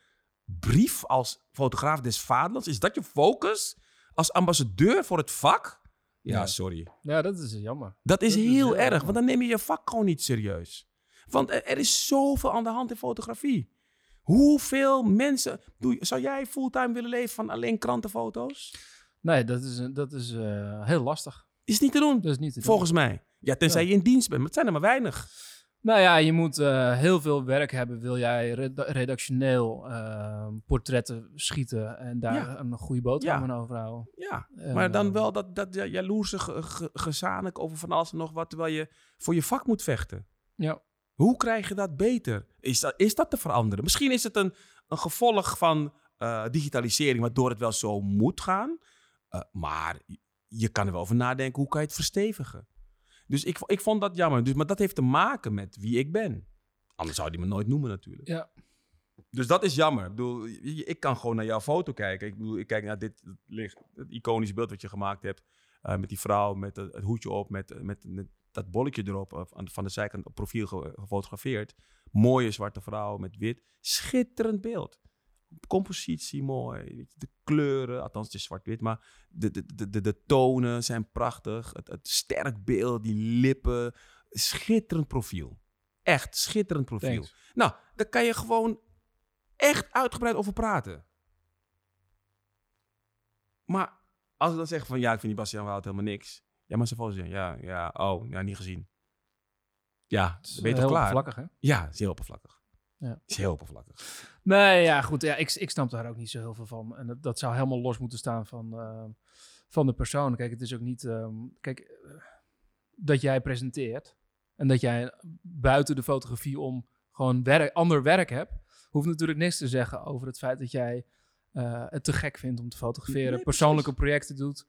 brief als fotograaf des vaderlands... Is dat je focus als ambassadeur voor het vak? Ja, Ja. sorry. Ja, dat is jammer. Dat is Dat is heel erg, want dan neem je je vak gewoon niet serieus. Want er, er is zoveel aan de hand in fotografie. Hoeveel mensen... Doe, zou jij fulltime willen leven van alleen krantenfoto's? Nee, dat is, dat is eh, heel lastig. Is niet te doen, Dat is niet te doen. volgens mij. Ja, tenzij Ja. je in dienst bent, maar het zijn er maar weinig. Nou ja, je moet eh, heel veel werk hebben. Wil jij reda- redactioneel eh, portretten schieten en daar Ja. een goede Ja. aan overhouden. Ja, En, maar dan eh, wel dat, dat ja- jaloerse ge, ge- gezanik over van alles en nog wat... terwijl je voor je vak moet vechten. Ja. Hoe krijg je dat beter? Is dat, is dat te veranderen? Misschien is het een, een gevolg van eh, digitalisering, waardoor het wel zo moet gaan. Eh, maar je kan er wel over nadenken, hoe kan je het verstevigen? Dus ik, ik vond dat jammer. Dus, maar dat heeft te maken met wie ik ben. Anders zou die me nooit noemen natuurlijk. Ja. Dus dat is jammer. Ik bedoel, ik kan gewoon naar jouw foto kijken. Ik bedoel, ik kijk naar dit licht, het iconisch beeld wat je gemaakt hebt. eh, met die vrouw met het, het hoedje op, met, met, met dat bolletje erop, eh, van- de zijkant op profiel ge- gefotografeerd. Mooie zwarte vrouw met wit. Schitterend beeld. Compositie mooi. De kleuren, althans het is zwart-wit, maar de, de, de, de, de tonen zijn prachtig. Het, het sterk beeld, die lippen, schitterend profiel. Echt schitterend profiel. Thanks. Nou, daar kan je gewoon echt uitgebreid over praten. Maar als ik dan zeg van ja, ik vind die Bastiaan Wout helemaal niks. Ja, maar ze volgens zeggen ja, ja, oh, ja, niet gezien. Ja, Het is ben je toch heel klaar? oppervlakkig, hè? Ja, heel oppervlakkig. Ja. Is heel oppervlakkig. Nee, ja, goed. Ja, ik, ik snap daar ook niet zo heel veel van. En dat, dat zou helemaal los moeten staan van, eh, van de persoon. Kijk, het is ook niet... ehm, kijk, eh, dat jij presenteert en dat jij buiten de fotografie om gewoon werk, ander werk hebt, hoeft natuurlijk niks te zeggen over het feit dat jij eh, het te gek vindt om te fotograferen, Nee, persoonlijke projecten doet.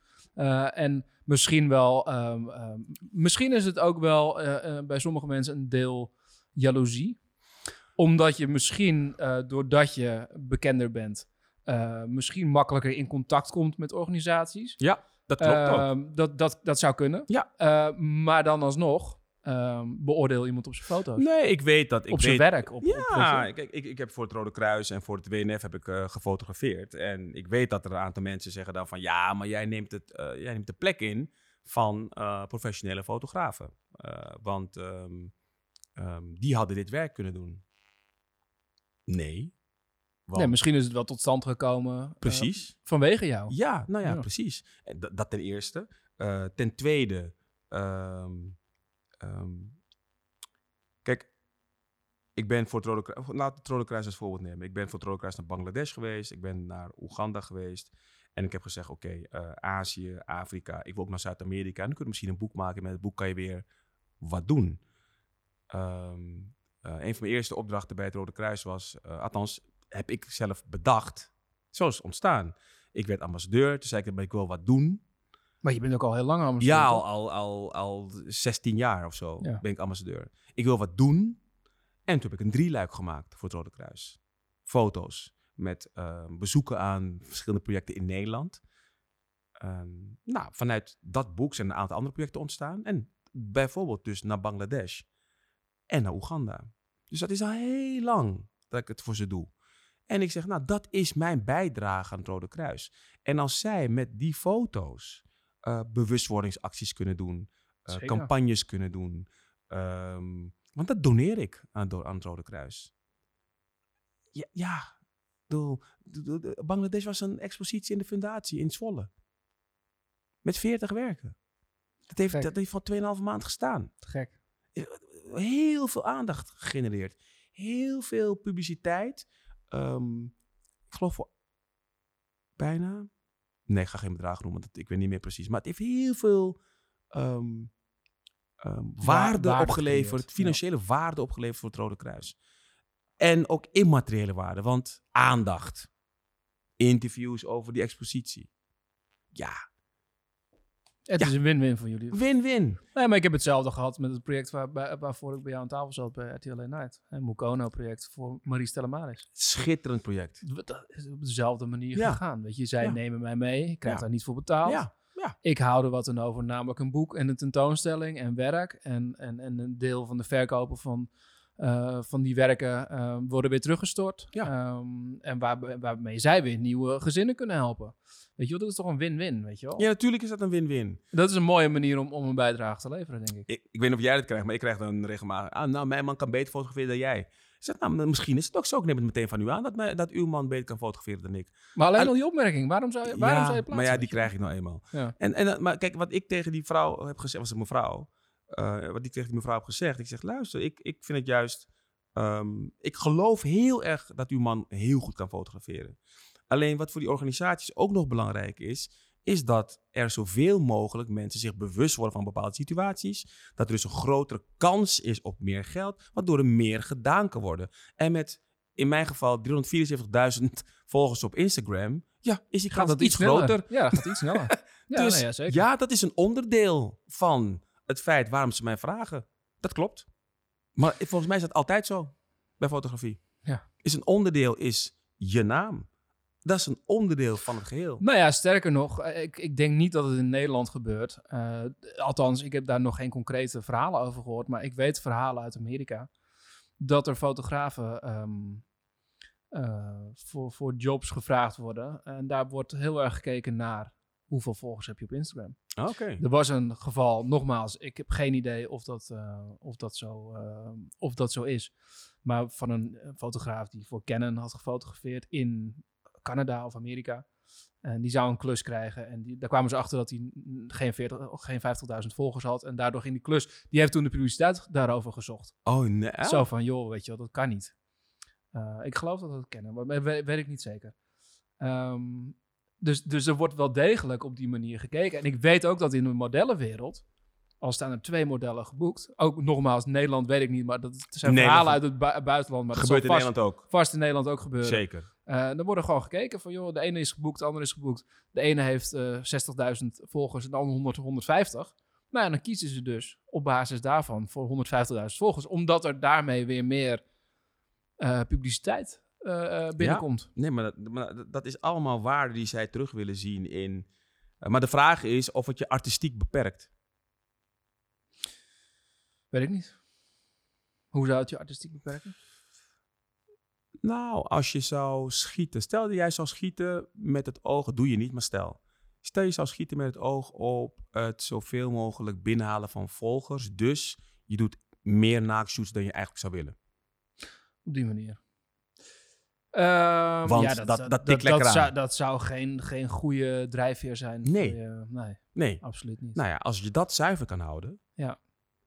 En misschien wel, ehm, ehm, misschien is het ook wel bij sommige mensen een deel jaloezie omdat je misschien, eh, doordat je bekender bent, eh, misschien makkelijker in contact komt met organisaties. Ja, dat klopt ook. Ehm, dat, dat, dat zou kunnen. Ja. Eh, maar dan alsnog, ehm, beoordeel iemand op zijn foto's. Nee, ik weet dat. Ik op zijn weet, werk. Op, Ja, kijk, ik, ik heb voor het Rode Kruis en voor het WNF heb ik gefotografeerd. En ik weet dat er een aantal mensen zeggen dan van... ja, maar jij neemt, het, jij neemt de plek in van professionele fotografen. Want ehm, die hadden dit werk kunnen doen. Nee. Want- Nee, misschien is het wel tot stand gekomen eh, Precies. vanwege jou. Ja, nou ja, Ja. precies. Dat, ten eerste. Eh, ten tweede, ehm, ehm, kijk, ik ben voor het Rode Kruis, laat het Rode Kruis als voorbeeld nemen. Ik ben voor het Rode Kruis naar Bangladesh geweest, ik ben naar Oeganda geweest. En ik heb gezegd, oké, eh, Azië, Afrika, ik wil ook naar Zuid-Amerika. En dan kunnen we misschien een boek maken. En met het boek kan je weer wat doen. Ehm, eh, een van mijn eerste opdrachten bij het Rode Kruis was, eh, althans, heb ik zelf bedacht. Zo is het ontstaan. Ik werd ambassadeur. Toen zei ik, ik wil wat doen. Maar je bent ook al heel lang aan Ja, al, al, al, al 16 jaar of zo Ja. ben ik ambassadeur. Ik wil wat doen. En toen heb ik een drieluik gemaakt voor het Rode Kruis. Foto's met ehm, bezoeken aan verschillende projecten in Nederland. Ehm, nou, vanuit dat boek zijn een aantal andere projecten ontstaan. En bijvoorbeeld dus naar Bangladesh en naar Oeganda. Dus dat is al heel lang dat ik het voor ze doe. En ik zeg, nou, dat is mijn bijdrage aan het Rode Kruis. En als zij met die foto's eh, bewustwordingsacties kunnen doen, eh, campagnes kunnen doen. ehm, want dat doneer ik aan, aan het Rode Kruis. Ja, Bangladesh was een expositie in de fundatie in Zwolle. Met 40 werken. Dat heeft, Gek. dat heeft van 2,5 maand gestaan. Gek. Heel veel aandacht gegenereerd. Heel veel publiciteit. Ehm, ik geloof voor bijna. Nee, ik ga geen bedrag noemen, want ik weet niet meer precies. Maar het heeft heel veel ehm, ehm, waarde waarde opgeleverd. Financiële waarde opgeleverd voor het Rode Kruis. En ook immateriële waarde, want aandacht. Interviews over die expositie. Ja, Het Ja. is een win-win voor jullie. win-win. Nee, maar ik heb hetzelfde gehad met het project waar, waarvoor ik bij jou aan tafel zat bij RTL Night. Het Mukono-project voor Marie Stellamaris. Schitterend project. Dat is op dezelfde manier Ja. gegaan. Weet je, zij Ja. nemen mij mee. Ik krijg daar niet voor betaald. Ja, ja. Ik hou er wat aan over, namelijk een boek en een tentoonstelling en werk. En, en, en een deel van de verkopen van, eh, van die werken eh, worden weer teruggestort. Ja. Ehm, en waar, waarmee zij weer nieuwe gezinnen kunnen helpen. Weet je wel, dat is toch een win-win, weet je wel? Ja, natuurlijk is dat een win-win. Dat is een mooie manier om, om een bijdrage te leveren, denk ik. Ik, ik weet niet of jij dat krijgt, maar ik krijg dan regelmatig... Ah, nou, mijn man kan beter fotograferen dan jij. Ik zeg, nou, misschien is het ook zo. Ik neem het meteen van u aan dat, mij, dat uw man beter kan fotograferen dan ik. Maar alleen Al- die opmerking, waarom zou je, waarom ja, zou je plaatsen? maar ja, die krijg ik nou eenmaal. Ja. En, en, dat- maar kijk, wat ik tegen die vrouw heb gezegd, was het mevrouw. Eh, wat ik tegen die mevrouw heb gezegd. Ik zeg, luister, ik, ik vind het juist... ehm, ik geloof heel erg dat uw man heel goed kan fotograferen. Alleen wat voor die organisaties ook nog belangrijk is... is dat er zoveel mogelijk mensen zich bewust worden van bepaalde situaties. Dat er dus een grotere kans is op meer geld, waardoor er meer gedaan kan worden. En met, in mijn geval, 374.000 volgers op Instagram... Ja, is die kans Gaat dat iets groter. Ja, dat gaat iets sneller. ja, dus ja, zeker. ja, dat is een onderdeel van het feit waarom ze mij vragen. Dat klopt. Maar volgens mij is dat altijd zo bij fotografie. Ja. Is een onderdeel is je naam. Dat is een onderdeel van het geheel. Nou ja, sterker nog, eh, ik, ik denk niet dat het in Nederland gebeurt. Eh, althans, ik heb daar nog geen concrete verhalen over gehoord. Maar ik weet verhalen uit Amerika. Dat er fotografen ehm, eh, voor, voor jobs gevraagd worden. En daar wordt heel erg gekeken naar hoeveel volgers heb je op Instagram. Oké. Er was een geval, nogmaals, ik heb geen idee of dat, eh, of dat, zo, eh, of dat zo is. Maar van een eh, fotograaf die voor Canon had gefotografeerd in Canada of Amerika. En die zou een klus krijgen. En die, daar kwamen ze achter dat hij geen, 40 of geen 50.000 volgers had. En daardoor ging die klus. Die heeft toen de publiciteit daarover gezocht. Oh, nee. Zo van, joh, weet je wel, dat kan niet. Ik geloof dat het kennen, maar weet, weet ik niet zeker. Ehm, dus, dus er wordt wel degelijk op die manier gekeken. En ik weet ook dat in de modellenwereld, al staan er twee modellen geboekt. Ook nogmaals, Nederland weet ik niet, maar dat zijn verhalen uit het bui- buitenland. Maar dat Gebeurt in vast, Nederland ook. vast in Nederland ook gebeuren. Zeker. Eh, dan wordt er gewoon gekeken van, joh, de ene is geboekt, de andere is geboekt. De ene heeft eh 60.000 volgers en de andere 100, 150. Nou ja, dan kiezen ze dus op basis daarvan voor 150.000 volgers. Omdat er daarmee weer meer eh, publiciteit eh, eh, binnenkomt. Nee, maar dat, maar dat- is allemaal waarde die zij terug willen zien in... eh, maar de vraag is of het je artistiek beperkt. Weet ik niet. Hoe zou het je artistiek beperken? Nou, als je zou schieten. Stel dat jij zou schieten met het oog. Dat doe je niet, maar stel. Stel je zou schieten met het oog op het zoveel mogelijk binnenhalen van volgers. Dus je doet meer naaktshoots dan je eigenlijk zou willen. Op die manier. Ehm, Want ja, dat- dat tikt lekker dat, aan. zou, dat zou geen, geen goede drijfveer zijn. voor Nee. je- nee, Nee. absoluut niet. Nou ja, als je dat zuiver kan houden.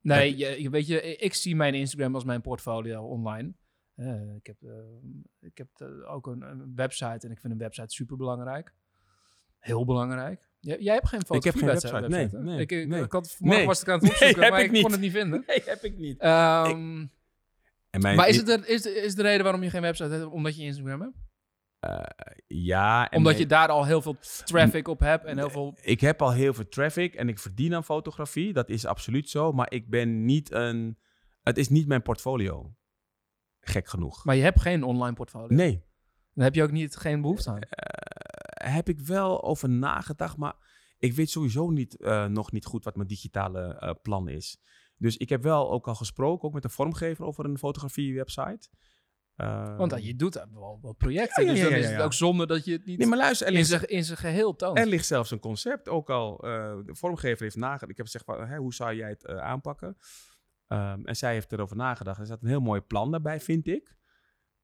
Nee, je, je- weet je, ik zie mijn Instagram als mijn portfolio online. Eh, ik heb, eh, ik heb eh, ook een, een website en ik vind een website super belangrijk. Heel belangrijk. Jij, jij hebt geen Ik heb geen website. hè? Nee, nee, ik, ik, nee. ik had, vanmorgen Nee. was ik aan het opzoeken, heb maar ik niet. kon het niet vinden. Nee, heb ik niet. Ehm, En mijn, maar is, het er, is, de, is de reden waarom je geen website hebt, omdat je Instagram hebt? Ja. En Omdat mijn- je daar al heel veel traffic op hebt en heel veel... Ik heb al heel veel traffic en ik verdien aan fotografie. Dat is absoluut zo. Maar ik ben niet een... Het is niet mijn portfolio. Gek genoeg. Maar je hebt geen online portfolio. Nee. Dan heb je ook niet, geen behoefte aan. Eh, heb ik wel over nagedacht, maar ik weet sowieso niet, eh, nog niet goed wat mijn digitale eh, plan is. Dus ik heb wel ook al gesproken, ook met een vormgever over een fotografie-website. Want uh, je doet wel, wel projecten, Ja, ja, dus ja, dan is het ook zonde dat je het niet nee, maar luister, er in ligt, zijn in zijn geheel toont. er ligt zelfs een concept ook al. eh, de vormgever heeft nagedacht. Ik heb gezegd, van, hoe zou jij het eh, aanpakken? Ehm, en zij heeft erover nagedacht. Er zat een heel mooi plan daarbij, vind ik.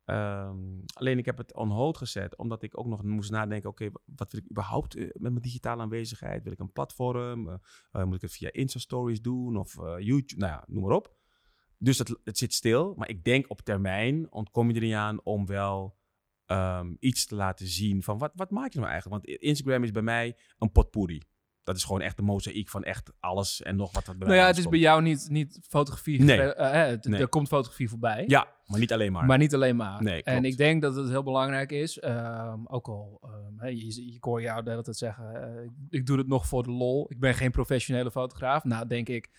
Ehm, alleen ik heb het on hold gezet, omdat ik ook nog moest nadenken: oké, wat wil ik überhaupt eh, met mijn digitale aanwezigheid? Wil ik een platform? Eh, eh, moet ik het via Insta-stories doen of YouTube? Nou ja, noem maar op. Dus het, het zit stil, maar ik denk op termijn ontkom je er aan om wel ehm, iets te laten zien van wat, wat maak je nou eigenlijk? Want Instagram is bij mij een potpourri. Dat is gewoon echt een mozaïek van echt alles en nog wat. wat bij nou ja, het is bij jou niet, niet fotografie. Nee. eh, eh, Nee. Er komt fotografie voorbij. Ja, maar niet alleen maar. Maar niet alleen maar. Nee, en ik denk dat het heel belangrijk is, ehm, ook al, hè, je, je hoor jou de hele tijd zeggen, eh, ik, ik doe het nog voor de lol, ik ben geen professionele fotograaf. Nou, denk ik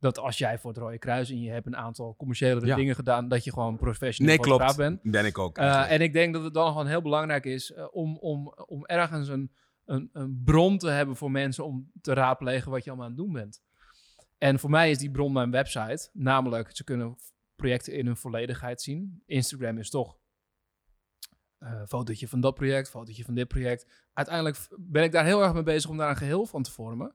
dat als jij voor het Rode Kruis en je hebt een aantal commerciële Ja. dingen gedaan, dat je gewoon professioneel nee, fotograaf klopt. bent. Ben ik ook. Uh, en ik denk dat het dan gewoon heel belangrijk is om, om, om ergens een, een, een bron te hebben voor mensen om te raadplegen wat je allemaal aan het doen bent. En voor mij is die bron mijn website. Namelijk, ze kunnen projecten in hun volledigheid zien. Instagram is toch uh, fotootje van dat project, fotootje van dit project. Uiteindelijk ben ik daar heel erg mee bezig om daar een geheel van te vormen.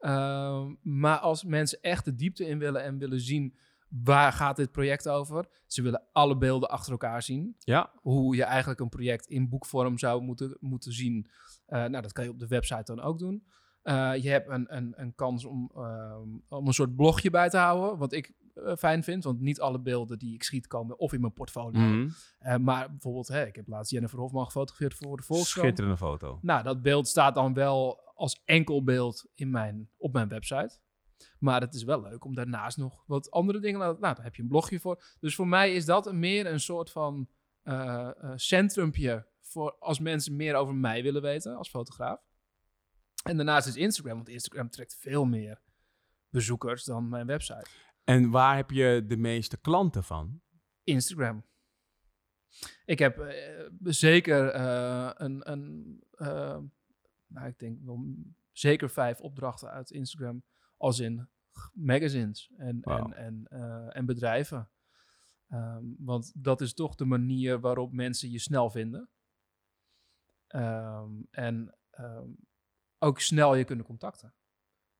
Uh, maar als mensen echt de diepte in willen en willen zien waar gaat dit project over? Ze willen alle beelden achter elkaar zien. Ja. Hoe je eigenlijk een project in boekvorm zou moeten, moeten zien. Uh, nou, dat kan je op de website dan ook doen. Uh, je hebt een, een, een kans om, uh, om een soort blogje bij te houden. Wat ik uh, fijn vind. Want niet alle beelden die ik schiet komen of in mijn portfolio. Uh, maar bijvoorbeeld, hè, ik heb laatst Jennifer Hofman gefotografeerd voor de Volkskrant. Schitterende foto. Nou, dat beeld staat dan wel als enkel beeld in mijn, op mijn website. Maar het is wel leuk om daarnaast nog wat andere dingen... Nou, daar heb je een blogje voor. Dus voor mij is dat meer een soort van uh, centrumpje... voor als mensen meer over mij willen weten als fotograaf. En daarnaast is Instagram, want Instagram trekt veel meer bezoekers dan mijn website. En waar heb je de meeste klanten van? Instagram. Ik heb uh, zeker een, een nou, ik denk wel zeker vijf opdrachten uit Instagram als in magazines en, wow. en, en, uh, en bedrijven. Um, want dat is toch de manier waarop mensen je snel vinden. Um, en um, ook snel je kunnen contacten.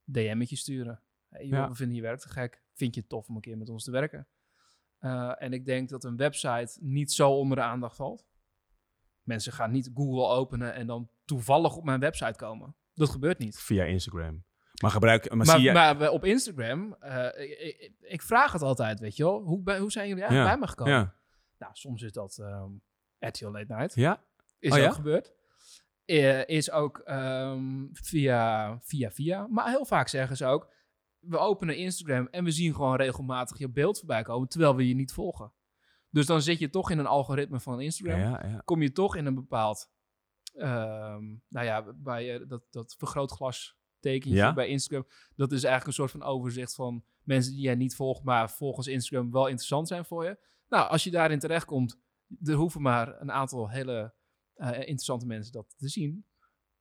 DM'tje sturen. Hey, joh, Ja. we vinden je werk te gek. Vind je het tof om een keer met ons te werken? Eh, en ik denk dat een website niet zo onder de aandacht valt. Mensen gaan niet Google openen en dan toevallig op mijn website komen. Dat gebeurt niet. Via Instagram. Maar gebruik... Maar, Maar, zie je... maar we- op Instagram, eh, ik, vraag het altijd, weet je wel. Hoe, hoe zijn jullie eigenlijk Ja, bij me gekomen? ja. Nou, soms is dat ehm RTL Late Night. Ja? Is Oh, ook ja? gebeurd. Eh, is ook ehm, via, via, via. Maar heel vaak zeggen ze ook, we openen Instagram en we zien gewoon regelmatig je beeld voorbij komen, terwijl we je niet volgen. Dus dan zit je toch in een algoritme van Instagram. Ja, ja. Kom je toch in een bepaald, ehm, nou ja, bij eh, dat, dat vergrootglas tekentje Ja. bij Instagram. Dat is eigenlijk een soort van overzicht van mensen die jij niet volgt, maar volgens Instagram wel interessant zijn voor je. Nou, als je daarin terechtkomt, er hoeven maar een aantal hele eh, interessante mensen dat te zien.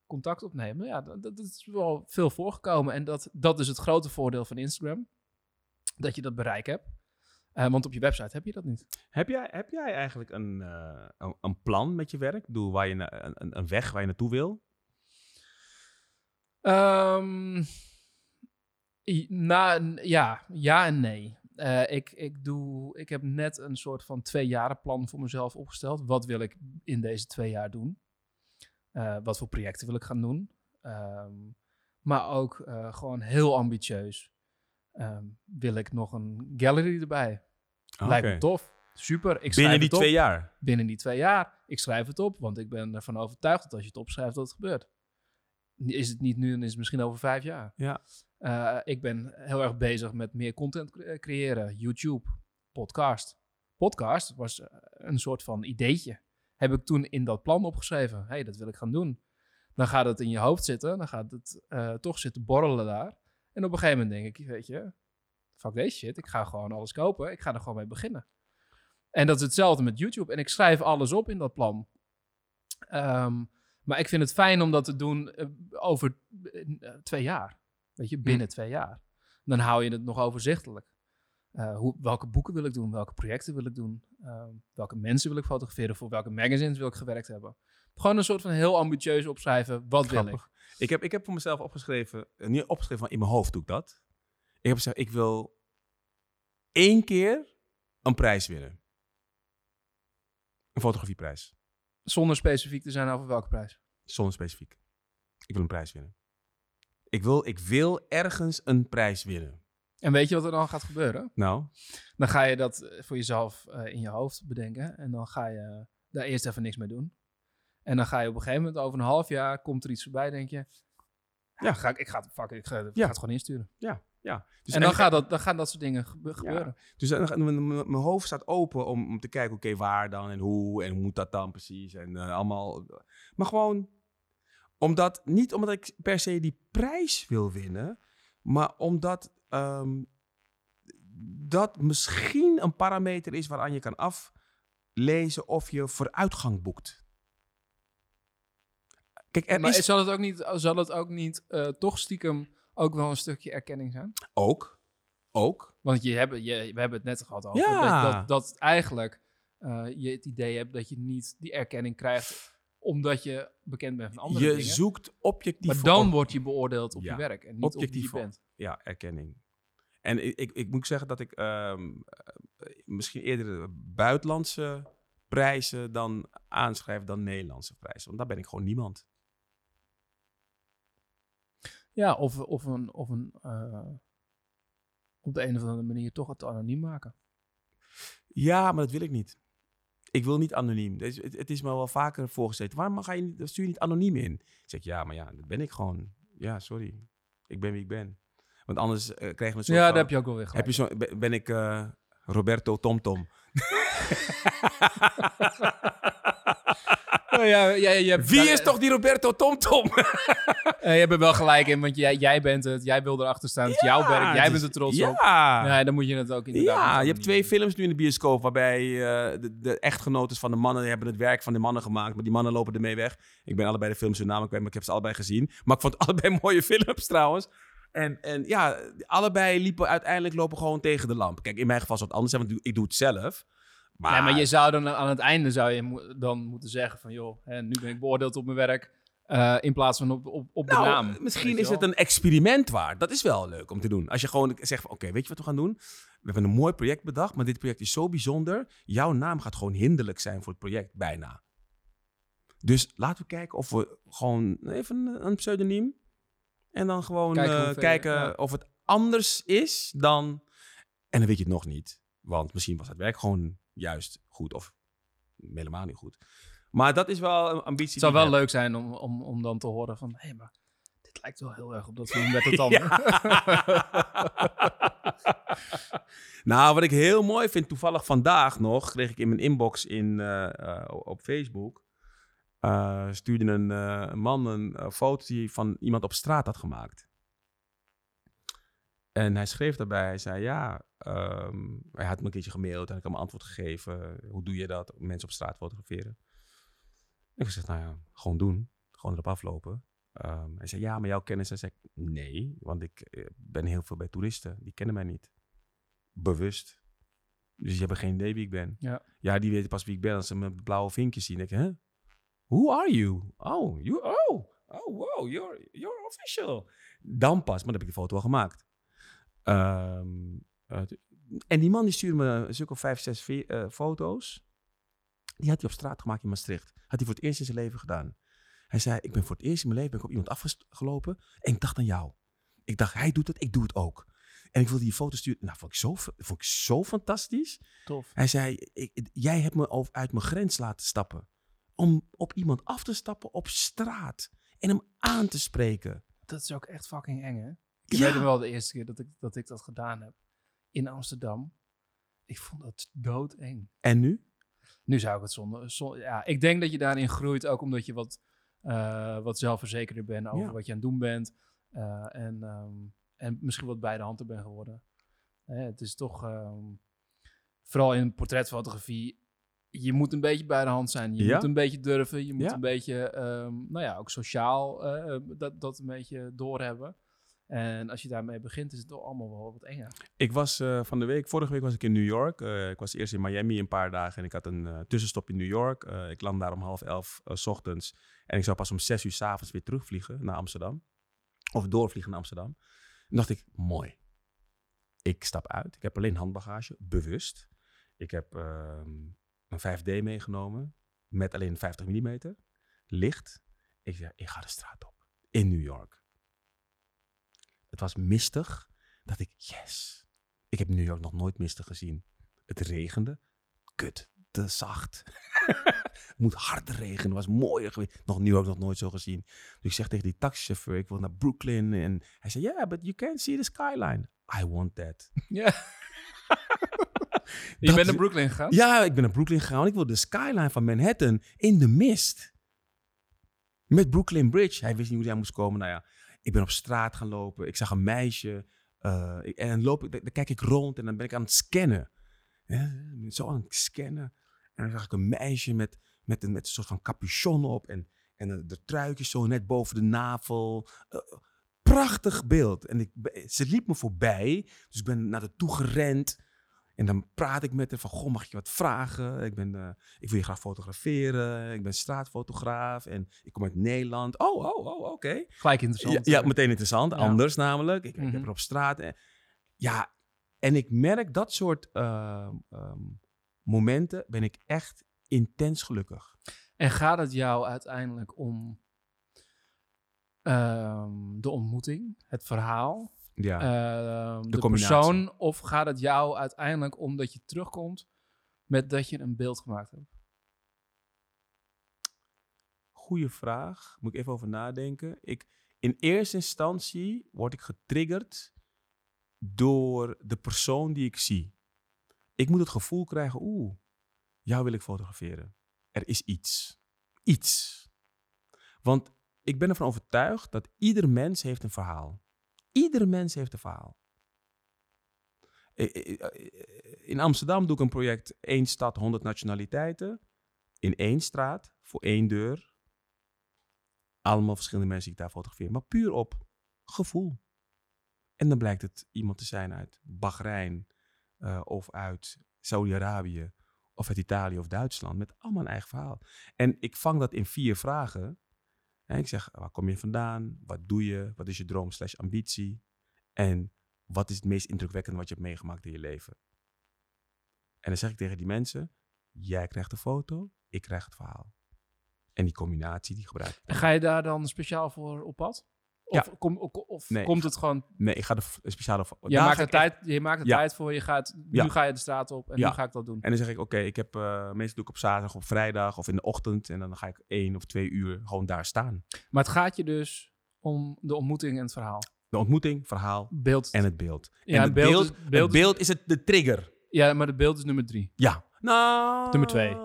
Contact opnemen. Ja, dat, dat is wel veel voorgekomen. En dat, dat is het grote voordeel van Instagram. Dat je dat bereik hebt. Eh, want op je website heb je dat niet. Heb jij, heb jij eigenlijk een, eh, een, een plan met je werk? Bedoel, waar je na- een- een weg waar je naartoe wil? N- ja, ja en nee. Eh, ik, ik, doe, ik heb net een soort van twee jaren plan voor mezelf opgesteld. Wat wil ik in deze twee jaar doen? Eh, wat voor projecten wil ik gaan doen? Ehm, maar ook eh, gewoon heel ambitieus. Ehm, wil ik nog een gallery erbij? Lijkt me tof. Super. Ik Binnen die twee jaar? binnen die twee jaar. Ik schrijf het op, want ik ben ervan overtuigd dat als je het opschrijft, dat het gebeurt. Is het niet nu, dan is het misschien over vijf jaar. Ja. Eh, ik ben heel erg bezig met meer content cre- creëren. YouTube, podcast. Podcast was eh, een soort van ideetje. Heb ik toen in dat plan opgeschreven. hey, dat wil ik gaan doen. Dan gaat het in je hoofd zitten. Dan gaat het eh, toch zitten borrelen daar. En op een gegeven moment denk ik, weet je, fuck deze shit. Ik ga gewoon alles kopen. Ik ga er gewoon mee beginnen. En dat is hetzelfde met YouTube. En ik schrijf alles op in dat plan. Ehm, maar ik vind het fijn om dat te doen eh, over eh, twee jaar. Weet je, binnen twee jaar. Dan hou je het nog overzichtelijk. Eh, hoe, welke boeken wil ik doen? Welke projecten wil ik doen? Ehm, welke mensen wil ik fotograferen? Voor welke magazines wil ik gewerkt hebben? Gewoon een soort van heel ambitieus opschrijven. Wat wil ik? Ik heb, ik heb voor mezelf opgeschreven, eh, niet opgeschreven, maar in mijn hoofd doe ik dat. Ik heb gezegd, ik wil één keer een prijs winnen. Een fotografieprijs. Zonder specifiek te zijn over welke prijs. Zonder specifiek. Ik wil een prijs winnen. Ik wil, ik wil ergens een prijs winnen. En weet je wat er dan gaat gebeuren? Nou, Dan ga je dat eh, voor jezelf eh, in je hoofd bedenken. En dan ga je daar eerst even niks mee doen. En dan ga je op een gegeven moment, over een half jaar, komt er iets voorbij, denk je. Ja, ga ik, ik, ga, het, fuck, ik ga, ik Ja. ga het gewoon insturen. ja, ja. Dus en dan, gaat dat, dan gaan dat soort dingen gebe- gebeuren. Dus mijn, hoofd staat open om, om te kijken, oké, waar dan en hoe en hoe moet dat dan precies en eh, allemaal. Maar gewoon, omdat, niet omdat ik per se die prijs wil winnen, maar omdat ehm, dat misschien een parameter is waaraan je kan aflezen of je vooruitgang boekt. Kijk, er maar is zal het ook niet, zal het ook niet eh, toch stiekem ook wel een stukje erkenning zijn? ook, ook, Want je hebt, je, we hebben het net gehad over Ja. dat, dat, eigenlijk eh, je het idee hebt dat je niet die erkenning krijgt omdat je bekend bent van andere je dingen. zoekt objectief maar dan op- word je beoordeeld op Ja, je werk en niet op wie je bent. ja, erkenning. En ik, ik, ik moet zeggen dat ik ehm, eh, misschien eerder buitenlandse prijzen dan aanschrijf dan Nederlandse prijzen. Want daar ben ik gewoon niemand. Ja, of, of een, of een eh, op de een of andere manier toch het anoniem maken. Ja, maar dat wil ik niet. Ik wil niet anoniem. Het, het is me wel vaker voorgezeten. Waarom ga je stuur je niet anoniem in? Ik zeg ja, maar ja, dat ben ik gewoon. Ja, sorry. Ik ben wie ik ben. Want anders eh, krijgen we een soort Ja, daar heb je ook wel weer Heb je zo, ben- ben ik eh, Roberto TomTom? Oh, ja, ja, je hebt, Wie is toch die Roberto TomTom? Eh, je hebt er wel gelijk in, want jij, jij bent het. Jij wil erachter staan. Het is jouw werk. Jij bent er trots ja. op. Ja, dan moet je het ook inderdaad. Ja, je hebt twee films nu in de bioscoop waarbij eh, de, de echtgenoten van de mannen die hebben het werk van de mannen gemaakt, maar die mannen lopen ermee weg. Ik ben allebei de films hun namen kwijt, maar ik heb ze allebei gezien. Maar ik vond het allebei mooie films trouwens. En, en ja, allebei liepen uiteindelijk lopen gewoon tegen de lamp. Kijk, in mijn geval zou het anders zijn, want ik doe- ik doe het zelf. Maar, maar je zou dan aan het einde zou je dan moeten zeggen van... joh, hè, nu ben ik beoordeeld op mijn werk. Eh, in plaats van op, op, op de Nou, naam. misschien is het een experiment waard. Dat is wel leuk om te doen. Als je gewoon zegt, van, oké, weet je wat we gaan doen? We hebben een mooi project bedacht, maar dit project is zo bijzonder. Jouw naam gaat gewoon hinderlijk zijn voor het project, bijna. Dus laten we kijken of we gewoon even een- pseudoniem. En dan gewoon Kijken ver- kijken ja. of het anders is dan... En dan weet je het nog niet. Want misschien was het werk gewoon juist goed of helemaal niet goed. Maar dat is wel een ambitie. Het zou wel leuk zijn om, om, om dan te horen van... Hé, maar dit lijkt wel heel erg op dat film met het dan. nou, wat ik heel mooi vind, toevallig vandaag nog, kreeg ik in mijn inbox in, eh, eh, op Facebook. eh, stuurde een man een foto die van iemand op straat had gemaakt. En hij schreef daarbij, hij zei ja, ehm, hij had me een keertje gemaild en ik had hem antwoord gegeven. Hoe doe je dat? Mensen op straat fotograferen. Ik zei, nou ja, gewoon doen. Gewoon erop aflopen. Ehm, hij zei, ja, maar jouw kennis. Hij zei, nee, want ik eh, ben heel veel bij toeristen. Die kennen mij niet. Bewust. Dus je hebt geen idee wie ik ben. Ja. Ja, die weten pas wie ik ben als ze mijn blauwe vinkjes zien. Ik denk, hè? Who are you? Oh, you, oh, oh, wow, you're, you're official. Dan pas, maar dan heb ik de foto al gemaakt. Ehm, eh, en die man die stuurde me een stuk of vijf, zes eh, foto's. Die had hij op straat gemaakt in Maastricht. Had hij voor het eerst in zijn leven gedaan. Hij zei, ik ben voor het eerst in mijn leven ben ik op iemand afgelopen en ik dacht aan jou. Ik dacht, hij doet het, ik doe het ook. En ik wilde die foto sturen. Nou, vond ik zo, vond ik zo fantastisch. Tof. Hij zei, ik, jij hebt me uit mijn grens laten stappen. Om op iemand af te stappen op straat. En hem aan te spreken. Dat is ook echt fucking eng, hè? Ik Ja. weet nog wel de eerste keer dat ik, dat ik dat gedaan heb. In Amsterdam. Ik vond dat doodeng. En nu? Nu zou ik het zonder... zon- ja, ik denk dat je daarin groeit, ook omdat je wat, eh, wat zelfverzekerder bent over Ja. wat je aan het doen bent. Eh, en, ehm, en misschien wat bij de hand bent geworden. Hè, het is toch, ehm, vooral in portretfotografie, je moet een beetje bij de hand zijn. Je Ja. moet een beetje durven. Je moet Ja. een beetje, ehm, nou ja, ook sociaal eh, dat, dat een beetje doorhebben. En als je daarmee begint, is het toch allemaal wel wat enger. Ik was eh, van de week, vorige week was ik in New York. Eh, ik was eerst in Miami een paar dagen en ik had een eh, tussenstop in New York. Ik land daar om half elf s ochtends. En ik zou pas om zes uur s'avonds weer terugvliegen naar Amsterdam. Of doorvliegen naar Amsterdam. En dacht ik, mooi. Ik stap uit. Ik heb alleen handbagage, bewust. Ik heb ehm, een 5D meegenomen met alleen 50 mm. Licht. Ik zeg, ik ga de straat op. In New York. Het was mistig. Dat ik, yes. Ik heb New York nog nooit mistig gezien. Het regende. Kut. Te zacht. Het moet harder regenen. was mooier geweest. Nog New York nog nooit zo gezien. Dus ik zeg tegen die taxichauffeur, ik wil naar Brooklyn. En hij zei, yeah, but you can't see the skyline. I want that. Ja. je bent naar Brooklyn gegaan? Ja, ik ben naar Brooklyn gegaan. Ik wil de skyline van Manhattan in de mist. Met Brooklyn Bridge. Hij wist niet hoe hij moest komen. Nou ja, ik ben op straat gaan lopen. Ik zag een meisje. eh, en dan, loop ik, dan, kijk ik rond en dan ben ik aan het scannen. Zo aan het scannen. En dan zag ik een meisje met, met, een, met een soort van capuchon op. En, en de, de zo net boven de navel. Eh, prachtig beeld. En ik, ze liep me voorbij. Dus ik ben naar haar toe gerend. En dan praat ik met haar van, goh, mag ik je wat vragen? Ik, ben, eh, ik wil je graag fotograferen. Ik ben straatfotograaf en ik kom uit Nederland. Oh, oh, oh, oké. Gelijk Ja, interessant. ja, eh. meteen interessant. Ja. Anders namelijk. Ik, ik Mhm. heb er op straat. eh, ja, en ik merk dat soort ehm, ehm, momenten ben ik echt intens gelukkig. En gaat het jou uiteindelijk om ehm, de ontmoeting, het verhaal, Ja. ehm, de, combinatie. persoon? Of gaat het jou uiteindelijk om dat je terugkomt met dat je een beeld gemaakt hebt? Goeie vraag. Moet ik even over nadenken. Ik, in eerste instantie word ik getriggerd door de persoon die ik zie. Ik moet het gevoel krijgen, oeh, jou wil ik fotograferen. Er is iets. Iets. Want ik ben ervan overtuigd dat ieder mens heeft een verhaal. Ieder mens heeft een verhaal. In Amsterdam doe ik een project één stad, 100 nationaliteiten. In één straat, voor één deur. Allemaal verschillende mensen die ik daar fotografeer. Maar puur op gevoel. En dan blijkt het iemand te zijn uit Bahrein. eh, of uit Saudi-Arabië. Of uit Italië of Duitsland. Met allemaal een eigen verhaal. En ik vang dat in vier vragen. En ik zeg, waar kom je vandaan? Wat doe je? Wat is je droom slash ambitie? En wat is het meest indrukwekkende wat je hebt meegemaakt in je leven? En dan zeg ik tegen die mensen, jij krijgt de foto, ik krijg het verhaal. En die combinatie, die gebruik ik. En ga je daar dan speciaal voor op pad? Of, Ja. kom, of, of Nee, komt het gewoon... Nee, ik ga de speciale... Je maakt, er echt- tijd, je maakt er Ja. tijd voor, je gaat, nu ga je de straat op en nu ga ik dat doen. En dan zeg ik, oké, ik heb eh meestal doe ik op zaterdag, op vrijdag of in de ochtend. En dan ga ik één of twee uur gewoon daar staan. Maar het gaat je dus om de ontmoeting en het verhaal. De ontmoeting, verhaal Beeld. en het beeld. Ja, en het beeld beeld, is- het beeld is- beeld is het de trigger. Ja, maar de beeld is nummer drie. Ja. Nou. Nummer twee.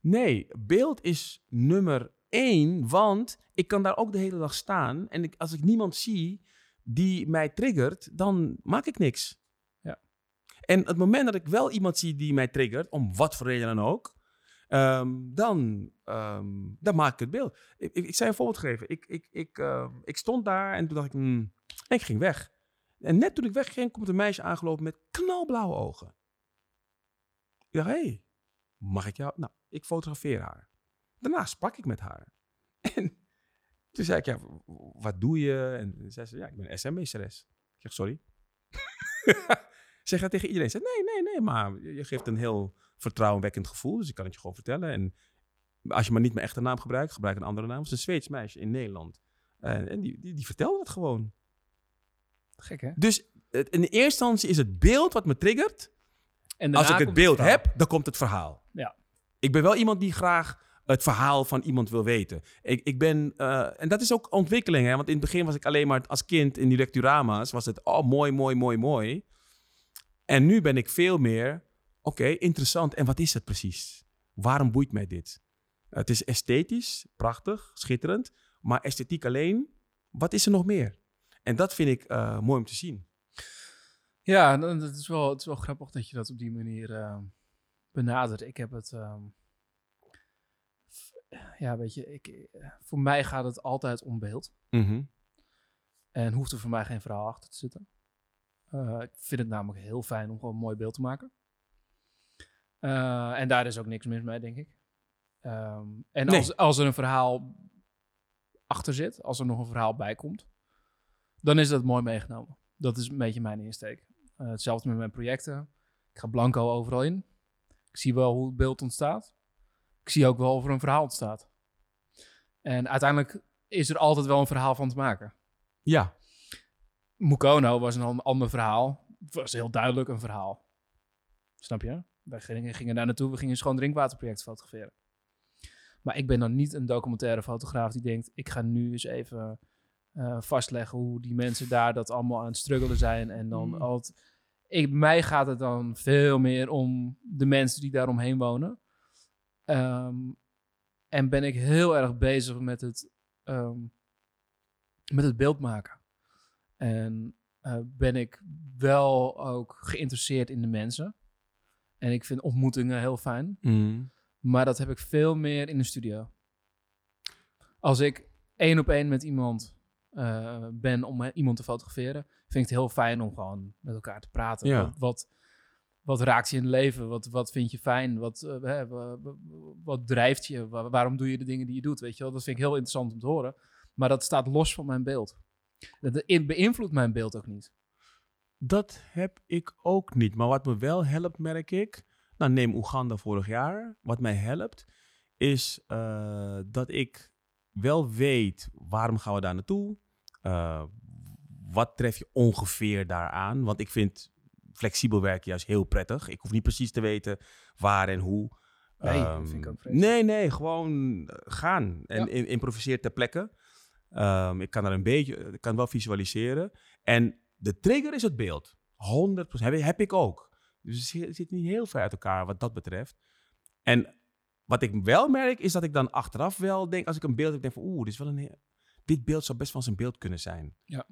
Nee, beeld is nummer één, want ik kan daar ook de hele dag staan. En ik, als ik niemand zie die mij triggert, dan maak ik niks. Ja. En het moment dat ik wel iemand zie die mij triggert, om wat voor reden dan ook, ehm, dan, ehm, dan maak ik het beeld. Ik, ik, je een voorbeeld geven. Ik, ik, ik, ehm, ik stond daar en toen dacht ik, hmm, en ik ging weg. En net toen ik wegging, komt een meisje aangelopen met knalblauwe ogen. Ik dacht, hé, hey, mag ik jou? Nou, ik fotografeer haar. Daarna sprak ik met haar. En toen zei ik, ja, wat doe je? En zei ze, ja, ik ben SM-meesteres. Ik zeg, sorry. zeg dat tegen iedereen. Ze zei, nee, nee, nee, maar je geeft een heel vertrouwenwekkend gevoel. Dus ik kan het je gewoon vertellen. En als je maar niet mijn echte naam gebruikt, gebruik een andere naam. Het is een Zweeds meisje in Nederland. En, en die, die, die vertelde het gewoon. Gek, hè? Dus het- in de eerste instantie is het beeld wat me triggert. En Als ik het beeld heb, dan komt het verhaal. Ja. Ik ben wel iemand die graag het verhaal van iemand wil weten. Ik, ik ben, eh, en dat is ook ontwikkeling, hè? want in het begin was ik alleen maar als kind in die lecturama's, was het, oh mooi, mooi, mooi, mooi. En nu ben ik veel meer, oké, interessant. En wat is het precies? Waarom boeit mij dit? Het is esthetisch, prachtig, schitterend, maar esthetiek alleen, wat is er nog meer? En dat vind ik eh, mooi om te zien. Ja, dan- dat is wel, het is wel grappig dat je dat op die manier eh, benadert. Ik heb het... ehm, ja, weet je, ik, eh, voor mij gaat het altijd om beeld. Mhm. En hoeft er voor mij geen verhaal achter te zitten. Eh, ik vind het namelijk heel fijn om gewoon een mooi beeld te maken. Eh, en daar is ook niks mis mee, denk ik. Ehm, en Nee. als, als er een verhaal achter zit, als er nog een verhaal bij komt, dan is dat mooi meegenomen. Dat is een beetje mijn insteek. Hetzelfde met mijn projecten. Ik ga blanco overal in. Ik zie wel hoe het beeld ontstaat. Ik zie ook wel of er een verhaal ontstaat. En uiteindelijk is er altijd wel een verhaal van te maken. Ja, Mukono was een an- ander verhaal. Het was heel duidelijk een verhaal. Snap je? Wij gingen, gingen daar naartoe, we gingen een schoon drinkwaterproject fotograferen. Maar ik ben dan niet een documentaire fotograaf die denkt... ik ga nu eens even eh, vastleggen hoe die mensen daar dat allemaal aan het struggelen zijn. En dan Mm. altijd... Ik, mij gaat het dan veel meer om de mensen die daaromheen wonen. Ehm, en ben ik heel erg bezig met het, ehm, met het beeld maken. En eh, ben ik wel ook geïnteresseerd in de mensen. En ik vind ontmoetingen heel fijn. Mhm. Maar dat heb ik veel meer in de studio. Als ik één op één met iemand eh, ben om iemand te fotograferen, vind ik het heel fijn om gewoon met elkaar te praten. Ja. Wat, wat, wat raakt je in het leven? Wat, wat vind je fijn? Wat, eh, wat drijft je? Wa- waarom doe je de dingen die je doet? Weet je wel? Dat vind ik heel interessant om te horen. Maar dat staat los van mijn beeld. Dat beïnvloedt mijn beeld ook niet. Dat heb ik ook niet. Maar wat me wel helpt, merk ik. Nou, neem Oeganda vorig jaar. Wat mij helpt, is eh, dat ik wel weet waarom gaan we daar naartoe. Eh, wat tref je ongeveer daaraan? Want ik vind flexibel werken juist heel prettig. Ik hoef niet precies te weten waar en hoe. Nee, Ehm, vind ik ook vreselijk. Nee, nee, gewoon eh, gaan. En Ja. im- improviseer ter plekke. Ehm, ik kan er een beetje, ik kan wel visualiseren. En de trigger is het beeld. 100%. Heb, heb ik ook. Dus het zit- niet heel ver uit elkaar wat dat betreft. En wat ik wel merk, is dat ik dan achteraf wel denk, als ik een beeld heb, denk van oeh, dit is wel een dit beeld zou best wel zijn beeld kunnen zijn. Ja.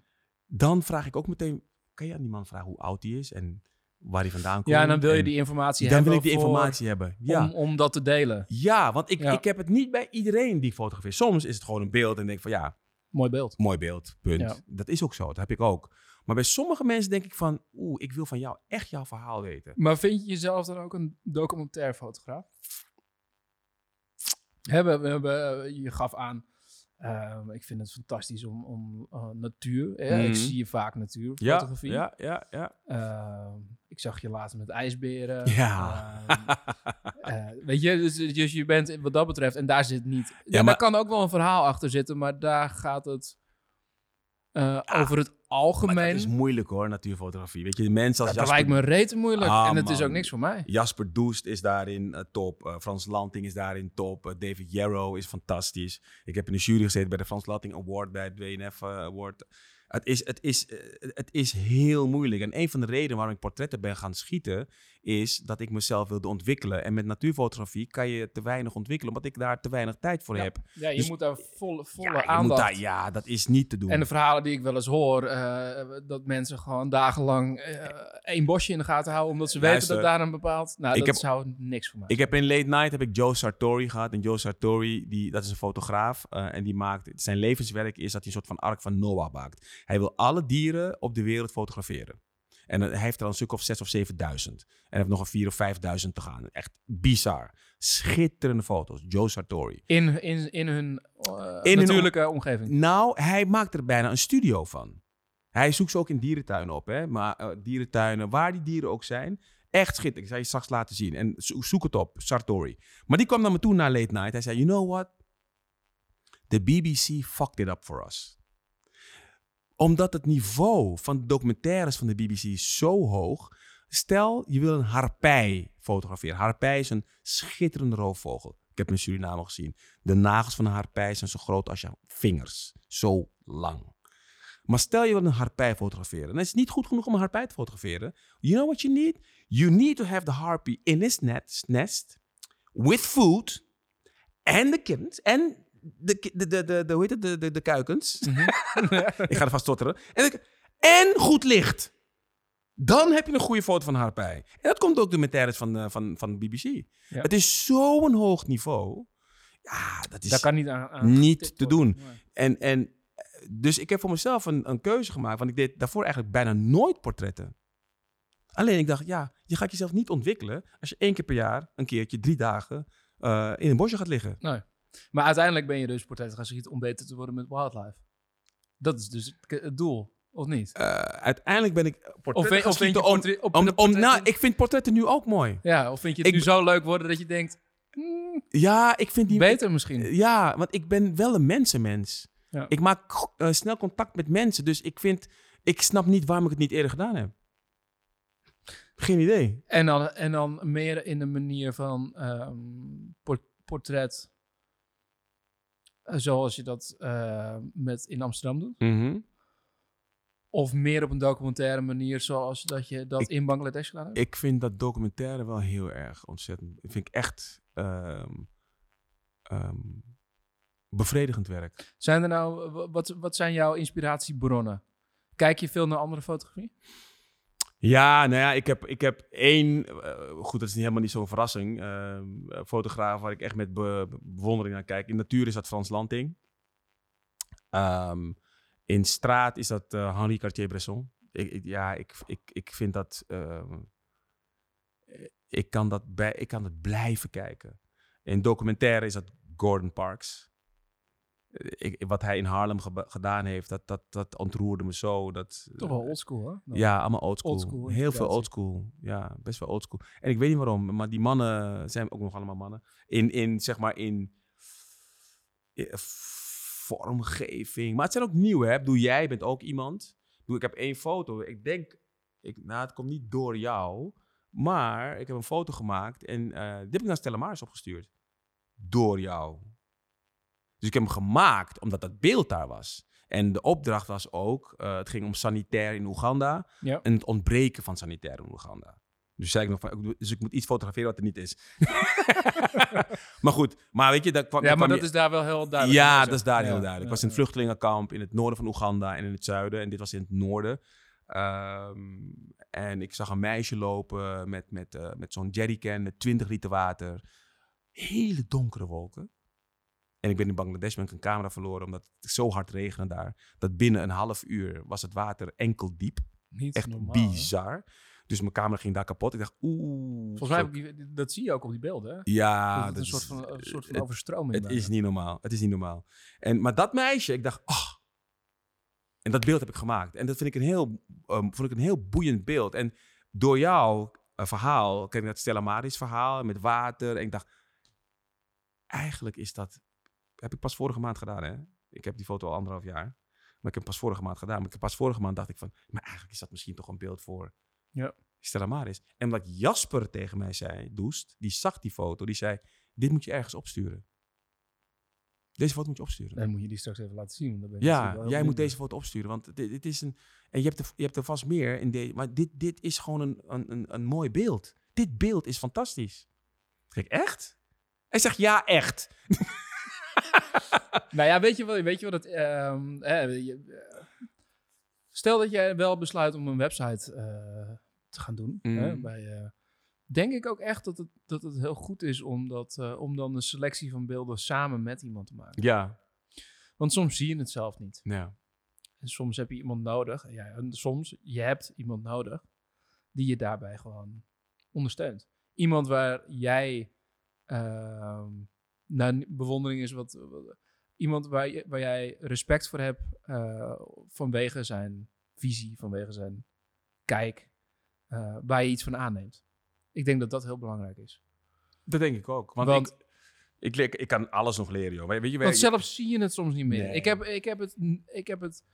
Dan vraag ik ook meteen, kan je aan die man vragen hoe oud hij is en waar hij vandaan komt? Ja, en dan wil je die informatie dan hebben wil ik die informatie hebben. Ja. om, om dat te delen. Ja, want ik, Ja. ik heb het niet bij iedereen die ik fotografeer. Soms is het gewoon een beeld en denk van ja, Mooi beeld. mooi beeld, punt. Ja. Dat is ook zo, dat heb ik ook. Maar bij sommige mensen denk ik van, oeh, ik wil van jou echt jouw verhaal weten. Maar vind je jezelf dan ook een documentaire fotograaf? Hebben, we hebben, eh, je gaf aan, ehm, ik vind het fantastisch om, om eh, natuur. Hè? Mhm. Ik zie je vaak natuur, Ja, fotografie. ja, ja, ja. Ehm, ik zag je later met ijsberen. Ja. Ehm, eh, weet je, dus, dus je bent wat dat betreft, en daar zit niet. Ja, maar- Daar kan ook wel een verhaal achter zitten, maar daar gaat het eh, over het Maar algemeen. dat is moeilijk hoor, natuurfotografie. Weet je, de mensen als dat Jasper, lijkt me rete moeilijk. Ah, en het is ook niks voor mij. Jasper Doest is daarin eh, top. Eh, Frans Lanting is daarin top. David Yarrow is fantastisch. Ik heb in de jury gezeten bij de Frans Lanting Award, bij het WNF Award. Het is, het, is, eh, het is heel moeilijk. En een van de redenen waarom ik portretten ben gaan schieten, is dat ik mezelf wilde ontwikkelen. En met natuurfotografie kan je te weinig ontwikkelen, omdat ik daar te weinig tijd voor Ja. heb. Ja, je Dus- moet daar volle, volle Ja, aandacht. daar, ja, dat is niet te doen. En de verhalen die ik wel eens hoor, eh, dat mensen gewoon dagenlang eh, één bosje in de gaten houden, omdat ze Luister, weten dat daar een bepaald... Nou, ik dat heb- zou niks voor mij Ik heb in Late Night heb ik Joe Sartori gehad. En Joe Sartori, die, dat is een fotograaf. en die maakt, zijn levenswerk is dat hij een soort van ark van Noah maakt. Hij wil alle dieren op de wereld fotograferen. En hij heeft er al een stuk of zes of zevenduizend. En hij heeft nog een vier of vijfduizend te gaan. Echt bizar. Schitterende foto's. Joe Sartori. In, in, in hun eh, In hun natuurlijke omgeving. Nou, hij maakt er bijna een studio van. Hij zoekt ze ook in dierentuinen op. Hè? Maar eh, dierentuinen, waar die dieren ook zijn. Echt schitterend. Ik zal je straks laten zien. En zo- zoek het op, Sartori. Maar die kwam naar me toe na Late Night. Hij zei, you know what? The BBC fucked it up for us. Omdat het niveau van de documentaires van de BBC zo hoog. Stel, je wil een harpij fotograferen. Harpij is een schitterende roofvogel. Ik heb in Suriname gezien. De nagels van een harpij zijn zo groot als je vingers. Zo lang. Maar stel je wil een harpij fotograferen. Dan is het niet goed genoeg om een harpij te fotograferen. You know what you need? You need to have the harpy in his net, nest. With food. En de kittens. En de, de, de, de, hoe heet het? De, de, de kuikens. Ik ga er vast stotteren. En, de- en goed licht. Dan heb je een goede foto van een harpij. En dat komt ook de documentaires van, de- van, van de BBC. Ja. Het is zo'n hoog niveau. Ja, dat is Daar kan niet aan, aan niet te doen. Nee. En, en eh, dus ik heb voor mezelf een, een keuze gemaakt. Want ik deed daarvoor eigenlijk bijna nooit portretten. Alleen ik dacht, ja, je gaat jezelf niet ontwikkelen als je één keer per jaar, een keertje, drie dagen, eh, in een bosje gaat liggen. Nee. Maar uiteindelijk ben je dus portret gaan schieten om beter te worden met wildlife. Dat is dus het, het doel, of niet? Eh, uiteindelijk ben ik portretten Of, vind- gaan of vind je om, portret- om, portretten- nou, ik vind portretten nu ook mooi. Ja, of vind je het Ik nu zo leuk worden dat je denkt, hmm, Ja, ik vind die... beter misschien? Ja, want ik ben wel een mensenmens. Ja. Ik maak eh, snel contact met mensen. Dus ik vind... Ik snap niet waarom ik het niet eerder gedaan heb. Geen idee. En dan, en dan meer in de manier van ehm, por- portret, eh, zoals je dat eh, met in Amsterdam doet? Mhm. Of meer op een documentaire manier, zoals dat je dat Ik- in Bangladesh gedaan hebt? Ik vind dat documentaire wel heel erg ontzettend. Ik vind ik echt ehm, ehm, bevredigend werk. Zijn er nou, wa- wat, wat zijn jouw inspiratiebronnen? Kijk je veel naar andere fotografie? Ja, nou ja, ik heb, ik heb één, eh, goed, dat is niet helemaal niet zo'n verrassing, ehm, fotograaf waar ik echt met be- bewondering naar kijk. In natuur is dat Frans Lanting. Ehm, in straat is dat eh, Henri Cartier-Bresson. Ik- ja, ik, ik, ik vind dat, ehm, ik, kan dat bij, ik kan dat blijven kijken. In documentaire is dat Gordon Parks. Ik, wat hij in Harlem gedaan heeft, dat, dat, dat ontroerde me zo. Dat, Toch wel oldschool, hè? Dan. ja, allemaal oldschool. Oldschool Heel veel oldschool. Ja, best wel oldschool. En ik weet niet waarom, maar die mannen zijn ook nog allemaal mannen. In, in zeg maar, in eh, vormgeving. Maar het zijn ook nieuwe, hè. Bedoel, jij bent ook iemand. Ik bedoel, Ik heb één foto. Ik denk, ik, nou, het komt niet door jou. Maar ik heb een foto gemaakt en eh, die heb ik naar Stella Maris opgestuurd. Door jou. Dus ik heb hem gemaakt omdat dat beeld daar was. En de opdracht was ook, eh, het ging om sanitair in Oeganda Ja. en het ontbreken van sanitair in Oeganda. Dus zei ik nog van, dus ik moet iets fotograferen wat er niet is. maar goed, maar weet je, dat kwam, Ja, maar kwam dat je- is daar wel heel duidelijk. ja, dat is daar Ja, heel duidelijk. Ik was in het vluchtelingenkamp in het noorden van Oeganda en in het zuiden. En dit was in het noorden. Ehm, en ik zag een meisje lopen met, met, eh, met zo'n jerrycan met 20 liter water. Hele donkere wolken. En ik ben in Bangladesh ben ik een camera verloren omdat het zo hard regende daar. Dat binnen een half uur was het water enkel diep. Niet Echt normaal, hè? bizar. Dus mijn camera ging daar kapot. Ik dacht, oeh. Volgens mij, zo- heb ik die- dat zie je ook op die beelden. Hè? Ja, dat een soort is- van, een soort van het- overstroming Het is niet normaal. Het is niet normaal. En, maar dat meisje, ik dacht, ah. En dat beeld heb ik gemaakt. En dat vind ik een heel, ehm, vond ik een heel boeiend beeld. En door jouw eh, verhaal, ken ik dat Stella Maris verhaal met water. En ik dacht, eigenlijk is dat, heb ik pas vorige maand gedaan hè. Ik heb die foto al anderhalf jaar. Maar ik heb hem pas vorige maand gedaan. Maar ik heb pas vorige maand dacht ik van, maar eigenlijk is dat misschien toch een beeld voor Ja. Stella Maris. En omdat Jasper tegen mij zei, Doest, die zag die foto, die zei, dit moet je ergens opsturen. Deze foto moet je opsturen. Dan moet je die straks even laten zien. dan ben ik Ja, jij moet deze foto opsturen. Want dit, dit is een. En je hebt, er, je hebt er vast meer in deze. Maar dit, dit is gewoon een, een, een, een mooi beeld. Dit beeld is fantastisch. Zeg ik, echt? Hij zegt ja, echt. Nou ja, weet je wat, weet je wat het... ehm, je- eh, stel dat jij wel besluit om een website eh, te gaan doen. Hè, Mm. bij, eh, denk ik ook echt dat het, dat het heel goed is om, dat, eh, om dan een selectie van beelden samen met iemand te maken. Ja. Want soms zie je het zelf niet. ja. En soms heb je iemand nodig. Ja, en soms, je hebt iemand nodig die je daarbij gewoon ondersteunt. Iemand waar jij ehm nou, bewondering is, wat, wat- iemand waar, je, waar jij respect voor hebt eh, vanwege zijn visie, vanwege zijn kijk, eh, waar je iets van aanneemt. Ik denk dat dat heel belangrijk is. Dat denk ik ook. Want, Want- ik, ik, ik kan alles nog leren, joh. Weet je, Want zelf zie je het soms niet meer. Nee. Ik, heb, ik heb het, ik heb het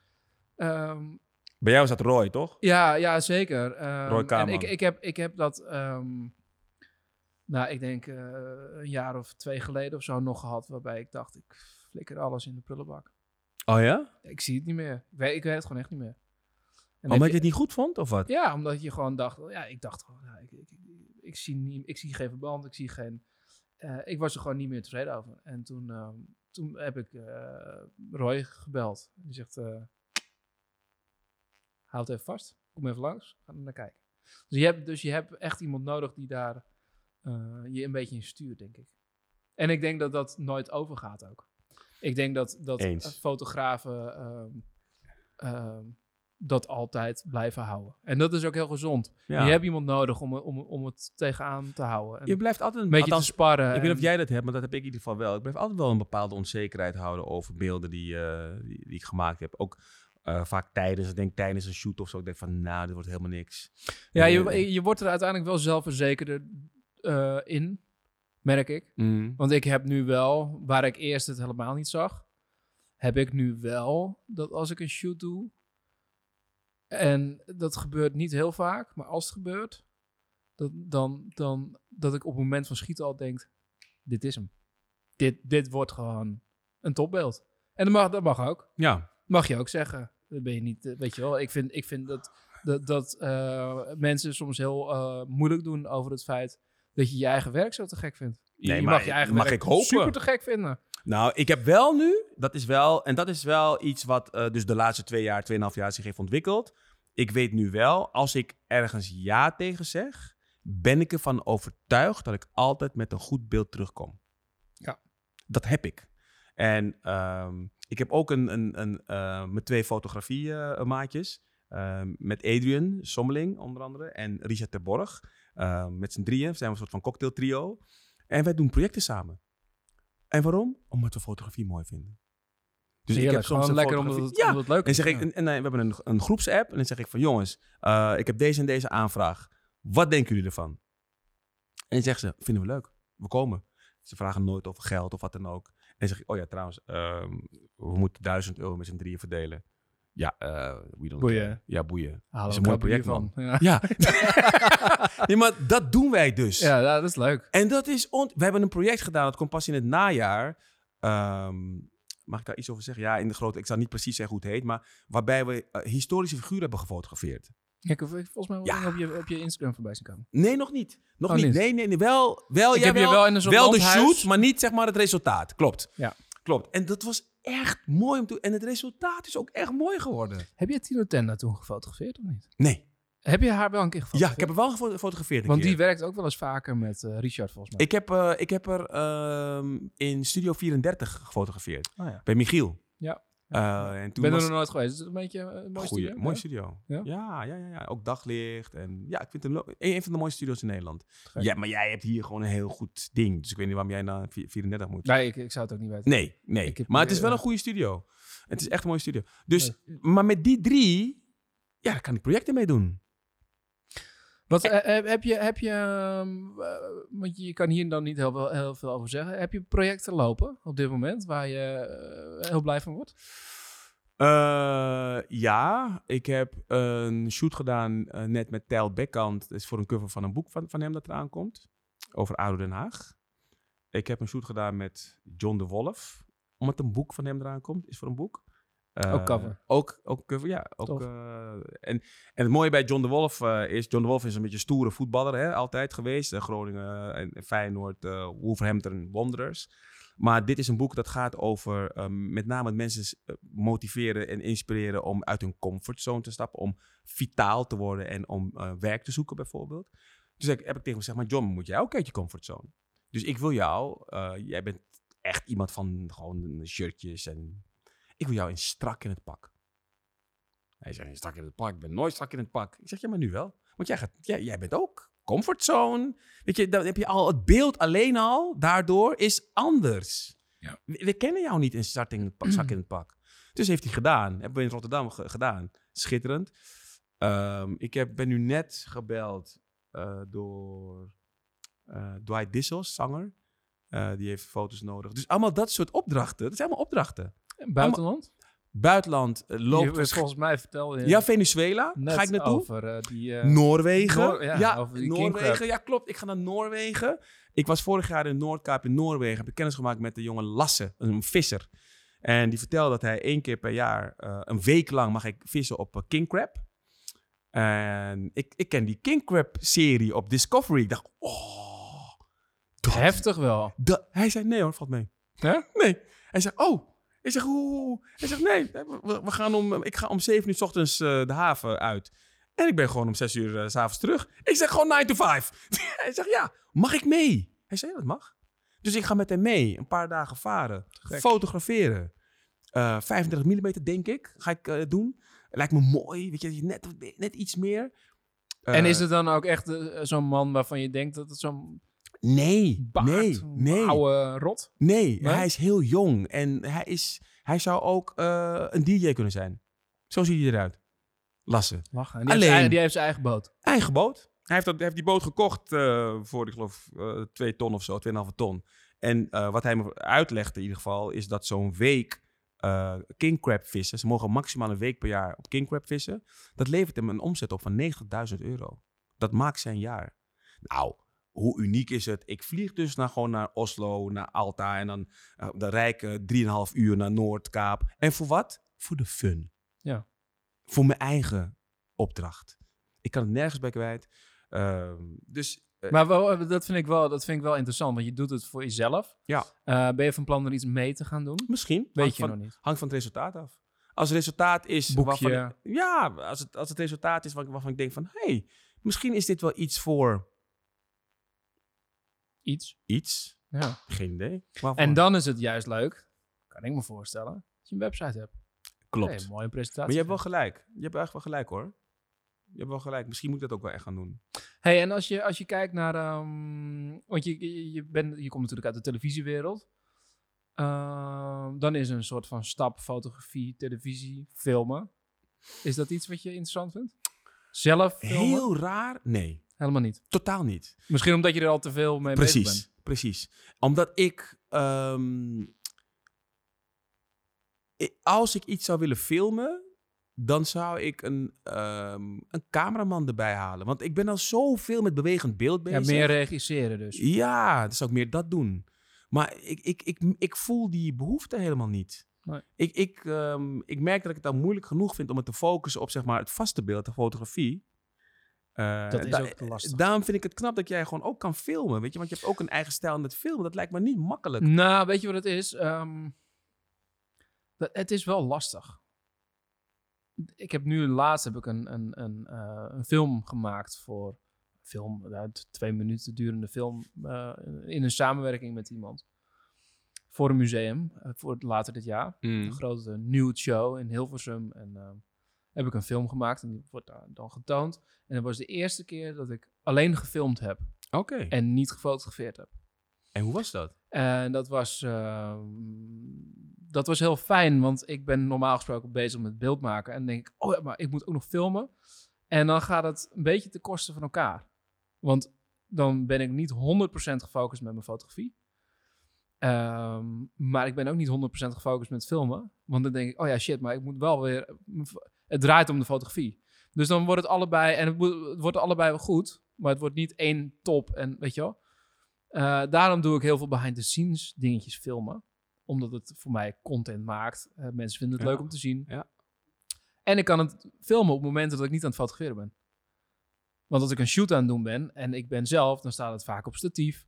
ehm, bij jou is dat Roy, toch? Ja, ja zeker. Ehm, Roy en Kaman. ik, ik, heb, ik heb dat, ehm, nou, ik denk eh, een jaar of twee geleden of zo nog gehad, waarbij ik dacht, ik flikker alles in de prullenbak. Oh ja? Ik zie het niet meer. Ik weet, ik weet het gewoon echt niet meer. En Omdat je het niet goed vond, of wat? Ja, omdat je gewoon dacht, ja, ik dacht gewoon, ja, ik, ik, ik, zie niet, ik zie geen verband, ik zie geen, eh, ik was er gewoon niet meer tevreden over. En toen, ehm, toen heb ik eh, Roy gebeld. Die zegt, houd even vast, kom even langs, ga er naar kijken. Dus je hebt, dus je hebt echt iemand nodig die daar eh, je een beetje in stuurt, denk ik. En ik denk dat dat nooit overgaat ook. Ik denk dat, dat Eens. fotografen ehm, ehm, dat altijd blijven houden. En dat is ook heel gezond. Ja. Je hebt iemand nodig om, om, om het tegenaan te houden. En Je blijft altijd een beetje althans, te sparren. Ik weet niet of jij dat hebt, maar dat heb ik in ieder geval wel. Ik blijf altijd wel een bepaalde onzekerheid houden over beelden die, eh, die, die ik gemaakt heb. Ook eh, vaak tijdens, ik denk tijdens een shoot of zo. Ik denk van, nou, dit wordt helemaal niks. Ja, je, je wordt er uiteindelijk wel zelfverzekerder eh, in, merk ik. mm, Want ik heb nu wel, waar ik eerst het helemaal niet zag, heb ik nu wel dat als ik een shoot doe, en dat gebeurt niet heel vaak, maar als het gebeurt, dat, dan, dan dat ik op het moment van schieten al denk, dit is hem. Dit, dit wordt gewoon een topbeeld. En dat mag, dat mag ook. ja, Mag je ook zeggen. Dat ben je niet, eh, weet je wel. Ik vind, ik vind dat, dat, dat eh, mensen soms heel moeilijk doen over het feit dat je je eigen werk zo te gek vindt. Je, Nee, je maar mag je eigen mag werk ik hopen. super te gek vinden. Nou, ik heb wel nu, dat is wel, en dat is wel iets wat eh, dus de laatste twee jaar, tweeënhalf jaar zich heeft ontwikkeld. Ik weet nu wel, als ik ergens ja tegen zeg, ben ik ervan overtuigd dat ik altijd met een goed beeld terugkom. Ja. Dat heb ik. En ehm, ik heb ook een, een, een, eh, met twee fotografie-maatjes. met Adrian Sommeling onder andere en Richard Terborg. Uh, met z'n drieën zijn we een soort van cocktailtrio. En wij doen projecten samen. En waarom? Omdat we fotografie mooi vinden. Dus Heerlijk, ik heb soms een lekker omdat het, ja, omdat het leuk en is. zeg ik, en, en, eh, we hebben een, een groepsapp en dan zeg ik van jongens, eh, ik heb deze en deze aanvraag. Wat denken jullie ervan? En dan zeggen ze, vinden we leuk, we komen. Ze vragen nooit over geld of wat dan ook. En dan zeg ik, oh ja, trouwens, ehm, we moeten duizend euro met z'n drieën verdelen. Ja, eh we don't Boeien. care. Ja, boeien. Is een mooi project, man. van. Ja. Ja. nee, maar dat doen wij dus. Ja, dat is leuk. En dat is... On... We hebben een project gedaan, dat komt pas in het najaar. Ehm, mag ik daar iets over zeggen? Ja, in de grote... Ik zal niet precies zeggen hoe het heet, maar waarbij we eh, historische figuren hebben gefotografeerd. Ik heb volgens mij Ja. op, je, op je Instagram voorbij zien komen. Nee, nog niet. Nog Oh, niet. niet? Nee, nee, nee. Wel, wel, Ik heb je wel in een soort wel de shoot, maar niet zeg maar het resultaat. Klopt. Ja. Klopt. En dat was echt mooi om te... En het resultaat is ook echt mooi geworden. Heb je Tino Tenda toen gefotografeerd of niet? Nee. Heb je haar wel een keer Ja, gefotografeerd? ik heb er wel gefo- gefotografeerd Want keer. die werkt ook wel eens vaker met eh, Richard volgens mij. Ik heb, eh, ik heb er ehm, in Studio 34 gefotografeerd. Oh ja. Bij Michiel. Ja, Eh, en toen ben er nog nooit geweest. Is het een beetje eh, een mooi goeie, studio? mooi Ja. studio. Ja? Ja? Ja, ja, ja, Ook daglicht. En ja, ik vind het een, van de mooiste studio's in Nederland. Gek. Ja, maar jij hebt hier gewoon een heel goed ding. Dus ik weet niet waarom jij naar vi- 34 moet. Nee, ik, ik zou het ook niet weten. Nee, nee. Heb maar het is wel eh, een goede studio. Het is echt een mooie studio. Dus, maar met die drie, ja, daar kan ik projecten mee doen. Wat, eh, heb, heb je, heb je ehm, eh, want je kan hier dan niet heel, veel- heel veel over zeggen. Heb je projecten lopen op dit moment waar je eh, heel blij van wordt? Eh, ja, ik heb een shoot gedaan eh, net met Tel Bekkant. Dat is voor een cover van een boek van, van hem dat eraan komt. Over Ouder Den Haag. Ik heb een shoot gedaan met John de Wolf. Omdat een boek van hem eraan komt. Is voor een boek. Eh, Ook cover? Ook, ook cover, ja. Ook, eh, en, en het mooie bij John de Wolf eh, is... John de Wolf is een beetje stoere voetballer, hè, altijd geweest. Eh, Groningen en Feyenoord, eh Wolverhampton Wanderers. Maar dit is een boek dat gaat over eh, met name mensen eh, motiveren en inspireren om uit hun comfortzone te stappen. Om vitaal te worden en om eh, werk te zoeken bijvoorbeeld. Dus ik heb ik tegen hem gezegd, maar John, moet jij ook uit je comfortzone? Dus ik wil jou, eh, jij bent echt iemand van gewoon shirtjes en ik wil jou in strak in het pak. Hij zegt, "In strak in het pak, ik ben nooit strak in het pak. Ik zeg, ja, maar nu wel. Want jij, gaat, jij, jij bent ook comfortzone. Weet je, dan heb je al het beeld alleen al, daardoor is anders. Ja. We, we kennen jou niet in strak in het pak. Strak in het pak. Dus heeft hij gedaan. Hebben we in Rotterdam ge- gedaan. Schitterend. Ehm, ik heb, ben nu net gebeld eh, door eh, Dwight Dissels, zanger. Eh, die heeft foto's nodig. Dus allemaal dat soort opdrachten. Dat zijn allemaal opdrachten. Buitenland? Buitenland eh, Je loopt... volgens mij vertelde je ja, Venezuela. net Ga ik naartoe. over eh, die... eh, Noorwegen. Noor- ja, ja, over die. Noorwegen. Ja, klopt. Ik ga naar Noorwegen. Ik was vorig jaar in Noordkaap in Noorwegen. Heb ik kennis gemaakt met de jongen Lasse, een visser. En die vertelde dat hij één keer per jaar, eh, een week lang, mag ik vissen op eh, king crab. En ik, ik ken die king crab serie op Discovery. Ik dacht, oh. dat- Heftig wel. dat- hij zei, nee hoor, valt mee. Nee. Hij zegt, oh. Ik zeg, hoe? Hij zegt, nee, we, we gaan om, ik ga om 7 uur 's ochtends eh, de haven uit. En ik ben gewoon om 6 uur eh, s s'avonds terug. Ik zeg gewoon 9 to 5. Hij zegt, ja, mag ik mee? Hij zei, ja, dat mag. Dus ik ga met hem mee, een paar dagen varen, Gek. fotograferen. Eh 35 mm denk ik, ga ik eh, doen. Lijkt me mooi, weet je, net, net iets meer. en Eh, is het dan ook echt eh, zo'n man waarvan je denkt dat het zo'n Nee, baard, nee, nee. oude rot? Nee, Nee? hij is heel jong en hij, is, hij zou ook eh, een DJ kunnen zijn. Zo ziet hij eruit. Lassen. Lachen. En die, Alleen- heeft zijn, die heeft zijn eigen boot. Eigen boot. Hij heeft, dat, hij heeft die boot gekocht eh, voor, ik geloof, eh 2 ton of zo, 2,5 ton. En eh, wat hij me uitlegde in ieder geval, is dat zo'n week eh king crab vissen, ze mogen maximaal een week per jaar op king crab vissen, dat levert hem een omzet op van 90.000 euro. Dat maakt zijn jaar. Nou, hoe uniek is het? Ik vlieg dus naar, gewoon naar Oslo, naar Alta en dan, eh, dan rijken 3,5 uur naar Noordkaap. En voor wat? Voor de fun. Ja. Voor mijn eigen opdracht. Ik kan het nergens bij kwijt. Ehm, dus eh, Maar wel, dat, vind ik wel, dat vind ik wel interessant, want je doet het voor jezelf. Ja. Eh, ben je van plan er iets mee te gaan doen? misschien. Weet je van, nog niet. hangt van het resultaat af. Als het resultaat is Boekje. waarvan ja, als het, als het resultaat is waar- waarvan ik denk van... hé, hey, misschien is dit wel iets voor Iets. iets. Ja. Geen idee. Waarvoor? En dan is het juist leuk, kan ik me voorstellen, dat je een website hebt. Klopt. Hey, mooie presentatie. maar je hebt wel gelijk. Je hebt echt wel gelijk hoor. Je hebt wel gelijk. Misschien moet ik dat ook wel echt gaan doen. Hey, en als je, als je kijkt naar. ehm, want je, je, je, bent, je komt natuurlijk uit de televisiewereld. Ehm, dan is een soort van stap fotografie, televisie, filmen. Is dat iets wat je interessant vindt? Zelf filmen? Heel raar? Nee, Helemaal niet. totaal niet. Misschien omdat je er al te veel mee bezig Precies, bent. precies. Omdat ik, ehm, als ik iets zou willen filmen, dan zou ik een, ehm, een cameraman erbij halen. Want ik ben al zoveel met bewegend beeld Ja, bezig. meer regisseren dus. Ja, dan zou ik meer dat doen. Maar ik, ik, ik, ik voel die behoefte helemaal niet. Nee. Ik, ik, ehm, ik merk dat ik het dan moeilijk genoeg vind om het te focussen op zeg maar, het vaste beeld, de fotografie. Eh, Dat is da- ook lastig. Daarom vind ik het knap dat jij gewoon ook kan filmen. Weet je? Want je hebt ook een eigen stijl met filmen. Dat lijkt me niet makkelijk. Nou, weet je wat het is? Ehm, dat, het is wel lastig. Ik heb nu laatst heb ik een, een, een, eh, een film gemaakt voor film, t- twee minuten durende film, eh, in een samenwerking met iemand. voor een museum, voor het later dit jaar. Mm. Een grote nude show in Hilversum. En eh, heb ik een film gemaakt en die wordt dan getoond. En dat was de eerste keer dat ik alleen gefilmd heb Oké. En, en niet gefotografeerd heb. hoe was dat? En dat was, ehm, dat was heel fijn, want ik ben normaal gesproken bezig met beeld maken. En denk ik, oh ja, maar ik moet ook nog filmen. En dan gaat het een beetje ten koste van elkaar. Want dan ben ik niet 100% gefocust met mijn fotografie. Ehm, maar ik ben ook niet 100% gefocust met filmen. Want dan denk ik, oh ja, shit, maar ik moet wel weer... Het draait om de fotografie. Dus dan wordt het allebei... En het, wordt allebei wel goed. Maar het wordt niet één top. En weet je wel... Eh, daarom doe ik heel veel behind the scenes dingetjes filmen. Omdat het voor mij content maakt. Eh, mensen vinden het Ja. leuk om te zien. Ja. En ik kan het filmen op momenten dat ik niet aan het fotograferen ben. Want als ik een shoot aan het doen ben en ik ben zelf, dan staat het vaak op statief.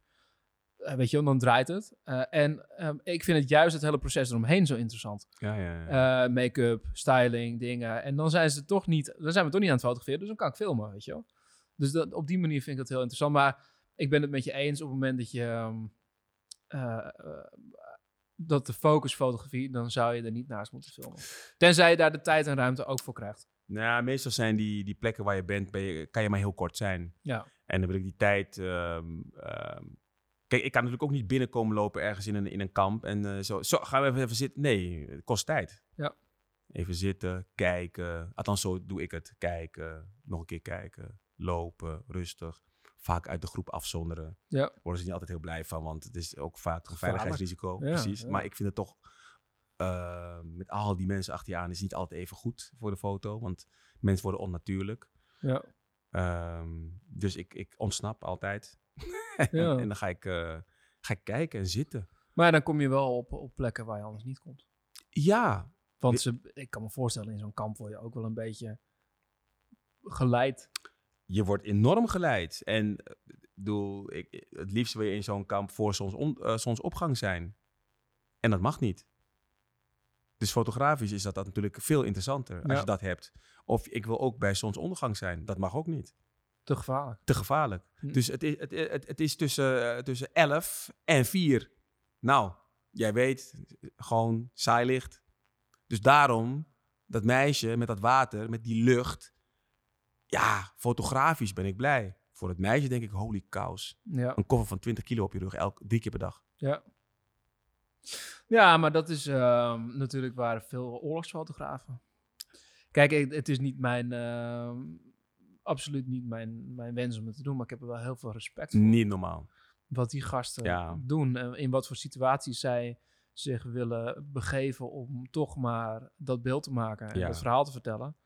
Eh, weet je dan draait het. Eh, en ehm, ik vind het juist het hele proces eromheen zo interessant. Ja, ja, ja. Eh, Make-up, styling, dingen. En dan zijn ze toch niet, dan zijn we toch niet aan het fotograferen, dus dan kan ik filmen, weet je wel. Dus dat, op die manier vind ik dat heel interessant. Maar ik ben het met je eens op het moment dat je ehm, eh, eh, dat de focus fotografie, dan zou je er niet naast moeten filmen. Tenzij je daar de tijd en ruimte ook voor krijgt. Nou, meestal zijn die, die plekken waar je bent, ben je, kan je maar heel kort zijn. Ja. En dan wil ik die tijd. ehm, ehm, kijk, ik kan natuurlijk ook niet binnenkomen lopen ergens in een, in een kamp. En eh, zo, zo, gaan we even, even zitten. Nee, het kost tijd. Ja. Even zitten, kijken. Althans, zo doe ik het. Kijken, nog een keer kijken, lopen, rustig. Vaak uit de groep afzonderen. Ja. Worden ze niet altijd heel blij van, want het is ook vaak een veiligheidsrisico. Ja, precies. ja. Maar ik vind het toch. eh, met al die mensen achter je aan is niet altijd even goed voor de foto. Want mensen worden onnatuurlijk. Ja. Ehm, dus ik, ik ontsnap altijd. Ja. en dan ga ik, eh, ga ik kijken en zitten. Maar dan kom je wel op, op plekken waar je anders niet komt. Ja, Want ze, ik kan me voorstellen, in zo'n kamp word je ook wel een beetje geleid. je wordt enorm geleid. En eh, ik bedoel, ik, het liefst wil je in zo'n kamp voor eh, zonsopgang zijn. En dat mag niet. Dus fotografisch is dat, dat natuurlijk veel interessanter als Ja. je dat hebt. Of ik wil ook bij zonsondergang zijn. Dat mag ook niet. Te gevaarlijk. Te gevaarlijk. Hm. Dus het is, het, het, het is tussen, eh, tussen 11 en 4. Nou, jij weet, gewoon saai licht. Dus daarom, dat meisje met dat water, met die lucht. Ja, fotografisch ben ik blij. Voor het meisje denk ik, holy cows. Ja. Een koffer van 20 kilo op je rug, elk, drie keer per dag. Ja. Ja, maar dat is ehm, natuurlijk waar veel oorlogsfotografen. Kijk, het is niet mijn, ehm, absoluut niet mijn, mijn wens om het te doen, maar ik heb er wel heel veel respect voor. Niet normaal. Wat die gasten Ja. doen en in wat voor situaties zij zich willen begeven om toch maar dat beeld te maken en Ja. dat verhaal te vertellen.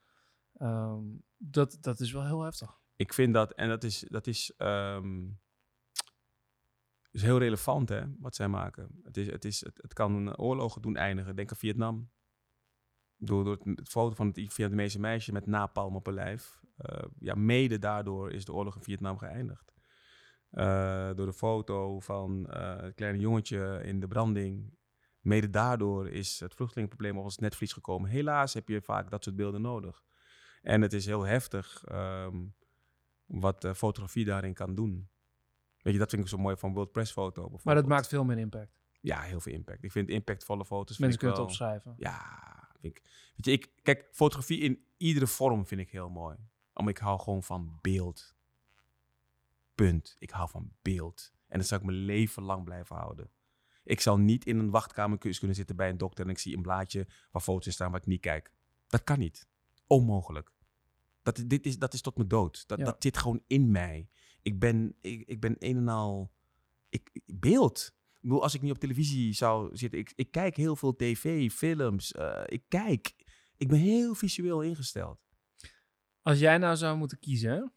Ehm, dat, dat is wel heel heftig. Ik vind dat, en dat is, dat is, ehm, is heel relevant, hè, wat zij maken. Het, is, het, is, het, het kan oorlogen doen eindigen. Denk aan Vietnam. Door, door het, het foto van het Vietnamese meisje met napalm op haar lijf. Eh, ja, mede daardoor is de oorlog in Vietnam geëindigd. Eh, door de foto van eh, het kleine jongetje in de branding. Mede daardoor is het vluchtelingenprobleem op ons netvlies gekomen. Helaas heb je vaak dat soort beelden nodig. En het is heel heftig ehm, wat eh, fotografie daarin kan doen. Weet je, dat vind ik zo mooi van World Press Foto Maar dat maakt veel meer impact. Ja, heel veel impact. Ik vind impactvolle foto's... Mensen kunnen het opschrijven. Ja, vind ik... Weet je, ik... Kijk, fotografie in iedere vorm vind ik heel mooi. Omdat ik hou gewoon van beeld. Punt. Ik hou van beeld. En dat zou ik mijn leven lang blijven houden. Ik zal niet in een wachtkamer kunnen zitten bij een dokter... en ik zie een blaadje waar foto's in staan waar ik niet kijk. Dat kan niet. Onmogelijk. Dat, dit is, dat is tot mijn dood. Dat, Ja. dat zit gewoon in mij. Ik ben, ik, ik ben een en al... Ik- beeld. Ik bedoel, als ik niet op televisie zou zitten... Ik, ik kijk heel veel tv, films. eh, ik kijk. Ik ben heel visueel ingesteld. Als jij nou zou moeten kiezen?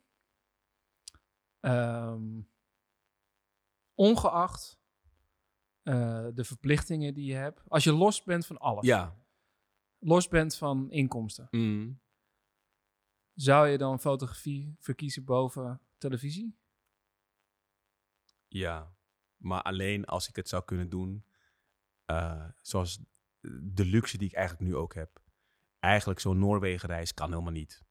Ehm, ongeacht eh, de verplichtingen die je hebt, als je los bent van alles, Ja. los bent van inkomsten, Mm. zou je dan fotografie verkiezen boven televisie? Ja. Maar alleen als ik het zou kunnen doen... eh, zoals de luxe die ik eigenlijk nu ook heb. Eigenlijk zo'n Noorwegen-reis kan helemaal niet.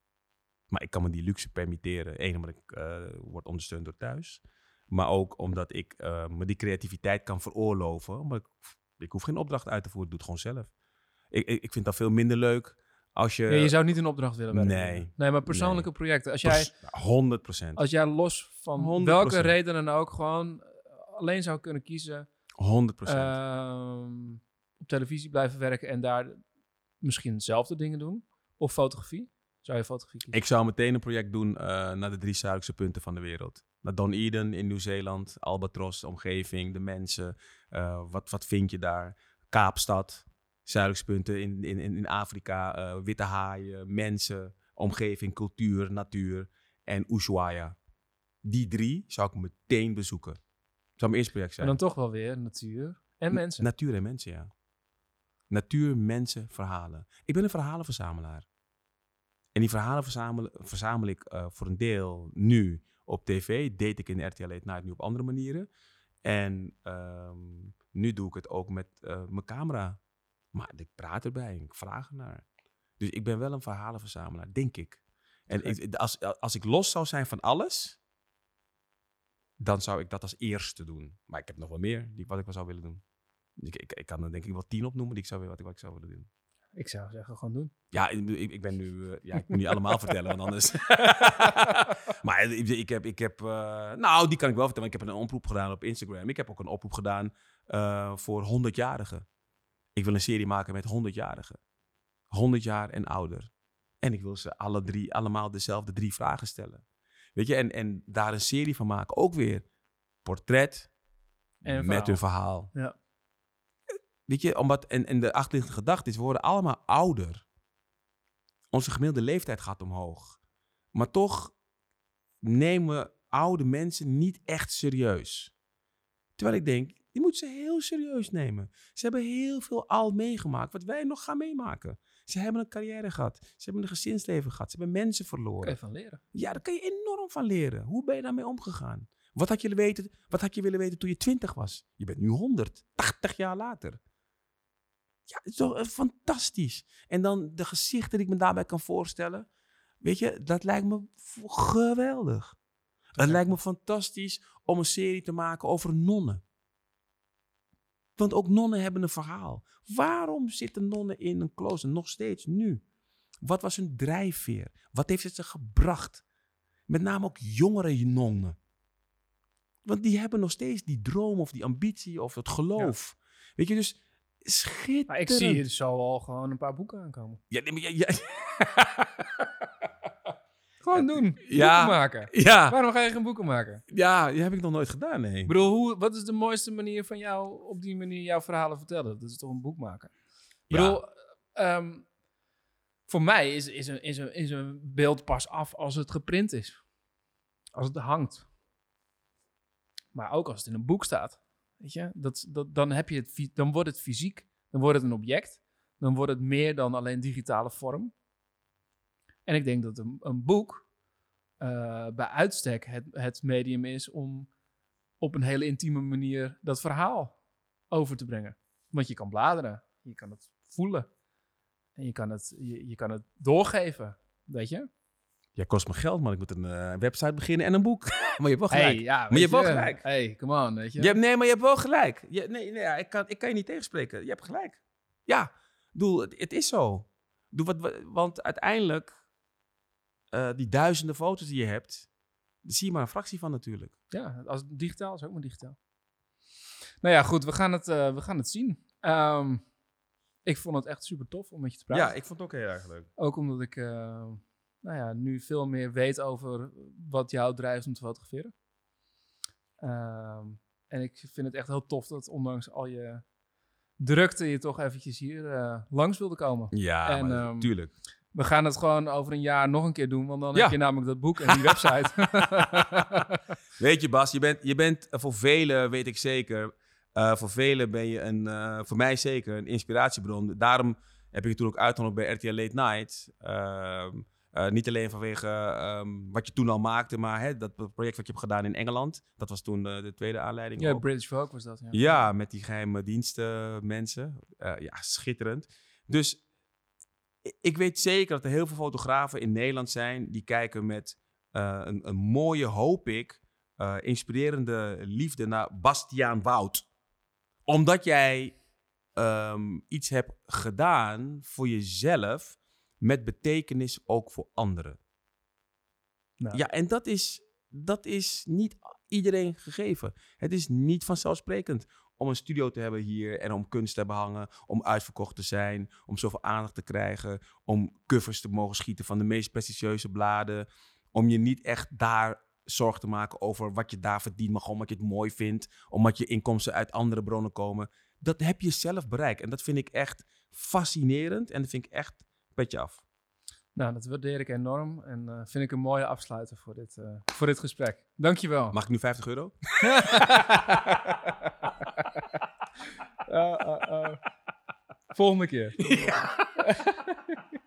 Maar ik kan me die luxe permitteren. Eén, omdat ik eh, word ondersteund door thuis. Maar ook omdat ik eh, me die creativiteit kan veroorloven. Omdat ik Ik hoef geen opdracht uit te voeren, doe het gewoon zelf. Ik, ik, ik vind dat veel minder leuk als je... Ja, je zou niet een opdracht willen werken. Nee. Nee, maar persoonlijke projecten. Als jij, Pers- 100 procent. als jij los van 100%. welke reden dan ook gewoon alleen zou kunnen kiezen... 100 procent. ehm, op televisie blijven werken en daar misschien dezelfde dingen doen. Of fotografie. Zou je fotografie kiezen? Ik zou meteen een project doen eh, naar de drie zuidelijkste punten van de wereld. Naar Don Eden in Nieuw-Zeeland, Albatros, de omgeving, de mensen. eh, wat, wat vind je daar? Kaapstad, zuidelijkste punten in, in, in in Afrika. eh, witte haaien, mensen, omgeving, cultuur, natuur. En Ushuaia. Die drie zou ik meteen bezoeken. Zou mijn eerste project En zijn. dan toch wel weer natuur en mensen. Natuur en mensen, ja. Natuur, mensen, verhalen. Ik ben een verhalenverzamelaar. En die verhalen verzamel, verzamel ik eh, voor een deel nu op tv. Deed ik in RTL Late Night nu op andere manieren. En ehm, nu doe ik het ook met eh, mijn camera. Maar ik praat erbij, ik vraag ernaar. Dus ik ben wel een verhalenverzamelaar, denk ik. En ik, als, als ik los zou zijn van alles, dan zou ik dat als eerste doen. Maar ik heb nog wel meer die, wat ik wel zou willen doen. Ik, ik, ik kan er denk ik wel tien opnoemen die ik zou, wat, ik, wat ik zou willen doen. Ik zou zeggen, gewoon doen. Ja, ik, ik, ben nu... eh, ja, ik moet niet allemaal vertellen, want anders... maar ik, ik heb... Ik heb eh, nou, die kan ik wel vertellen. Ik heb een oproep gedaan op Instagram. Ik heb ook een oproep gedaan eh, voor 100-jarigen. Ik wil een serie maken met 100-jarigen. 100 jaar en ouder. En ik wil ze alle drie, allemaal dezelfde drie vragen stellen. Weet je, en, en daar een serie van maken. Ook weer portret En een met verhaal. hun verhaal. Ja. Weet je, omdat, en, en de achterliggende gedachte is, we worden allemaal ouder. Onze gemiddelde leeftijd gaat omhoog. Maar toch nemen we oude mensen niet echt serieus. Terwijl ik denk, die moeten ze heel serieus nemen. Ze hebben heel veel al meegemaakt, wat wij nog gaan meemaken. Ze hebben een carrière gehad. Ze hebben een gezinsleven gehad. Ze hebben mensen verloren. Kan je van leren. Ja, daar kan je enorm van leren. Hoe ben je daarmee omgegaan? Wat had, je willen weten, wat had je willen weten toen je 20 was? Je bent nu 100, 80 jaar later. Ja, het is toch eh, fantastisch. En dan de gezichten die ik me daarbij kan voorstellen. Weet je, dat lijkt me geweldig. Het lijkt me fantastisch om een serie te maken over nonnen. Want ook nonnen hebben een verhaal. Waarom zitten nonnen in een klooster nog steeds nu? Wat was hun drijfveer? Wat heeft het ze gebracht? Met name ook jongere nonnen. Want die hebben nog steeds die droom of die ambitie of het geloof. Weet je, dus schitterend. Maar ik zie hier zo al gewoon een paar boeken aankomen. Ja, nee, maar ja, ja, Gewoon doen. Ja. Boeken maken. ja, Waarom ga je geen boeken maken? ja, die heb ik nog nooit gedaan, nee. Ik bedoel, hoe, wat is de mooiste manier van jou op die manier jouw verhalen vertellen? Dat is toch een boek maken? Ik bedoel, ehm, voor mij is, is, een, is, een, is een beeld pas af als het geprint is. Als het hangt. Maar ook als het in een boek staat. Weet je, dat, dat, dan, heb je het, dan wordt het fysiek. Dan wordt het een object. Dan wordt het meer dan alleen digitale vorm. En ik denk dat een, een boek eh, bij uitstek het, het medium is om op een hele intieme manier dat verhaal over te brengen. Want je kan bladeren, je kan het voelen en je kan het, je, je kan het doorgeven, weet je? Ja, kost me geld, man. Ik moet een eh, website beginnen en een boek. maar je hebt wel gelijk. Hey, ja, je weet hebt wel gelijk. Hey, come on, weet je? Je hebt, nee, maar je hebt wel gelijk. Je, nee, nee ja, ik, kan, ik kan je niet tegenspreken. Je hebt gelijk. Ja, doe, het, het is zo. Doe wat, want uiteindelijk, eh, die duizenden foto's die je hebt, daar zie je maar een fractie van natuurlijk. Ja, als digitaal is ook maar digitaal. Nou ja, goed, we gaan het, eh, we gaan het zien. Ehm, ik vond het echt super tof om met je te praten. Ja, ik vond het ook heel erg leuk. Ook omdat ik eh, nou ja, nu veel meer weet over wat jou drijft om te fotograferen. Ehm, en ik vind het echt heel tof dat ondanks al je drukte je toch eventjes hier langs wilde komen. Ja, En, maar ehm, tuurlijk. We gaan het gewoon over een jaar nog een keer doen, want dan Ja. heb je namelijk dat boek en die website. Weet je, Bas, je bent, je bent voor velen, weet ik zeker, eh, voor velen ben je een, eh, voor mij zeker, een inspiratiebron. Daarom heb ik je toen ook uitgenodigd bij RTL Late Night. Ehm, eh, niet alleen vanwege ehm, wat je toen al maakte, maar hè, dat project wat je hebt gedaan in Engeland. Dat was toen de tweede aanleiding. ja, ook. British Vogue was dat. Ja. Ja, met die geheime diensten mensen. Ja, schitterend. Dus ik weet zeker dat er heel veel fotografen in Nederland zijn die kijken met eh, een, een mooie, hoop ik, eh, inspirerende liefde naar Bastiaan Wout. Omdat jij ehm, iets hebt gedaan voor jezelf met betekenis ook voor anderen. Nou, Ja, en dat is, dat is niet iedereen gegeven. Het is niet vanzelfsprekend om een studio te hebben hier en om kunst te hebben hangen, om uitverkocht te zijn, om zoveel aandacht te krijgen, om covers te mogen schieten van de meest prestigieuze bladen, om je niet echt daar zorg te maken over wat je daar verdient, maar gewoon omdat je het mooi vindt, omdat je inkomsten uit andere bronnen komen. Dat heb je zelf bereikt en dat vind ik echt fascinerend en dat vind ik echt petje af. Nou, dat waardeer ik enorm en eh, vind ik een mooie afsluiter voor dit, eh, voor dit gesprek. Dankjewel. Mag ik nu 50 euro? Eh. Volgende keer. Ja.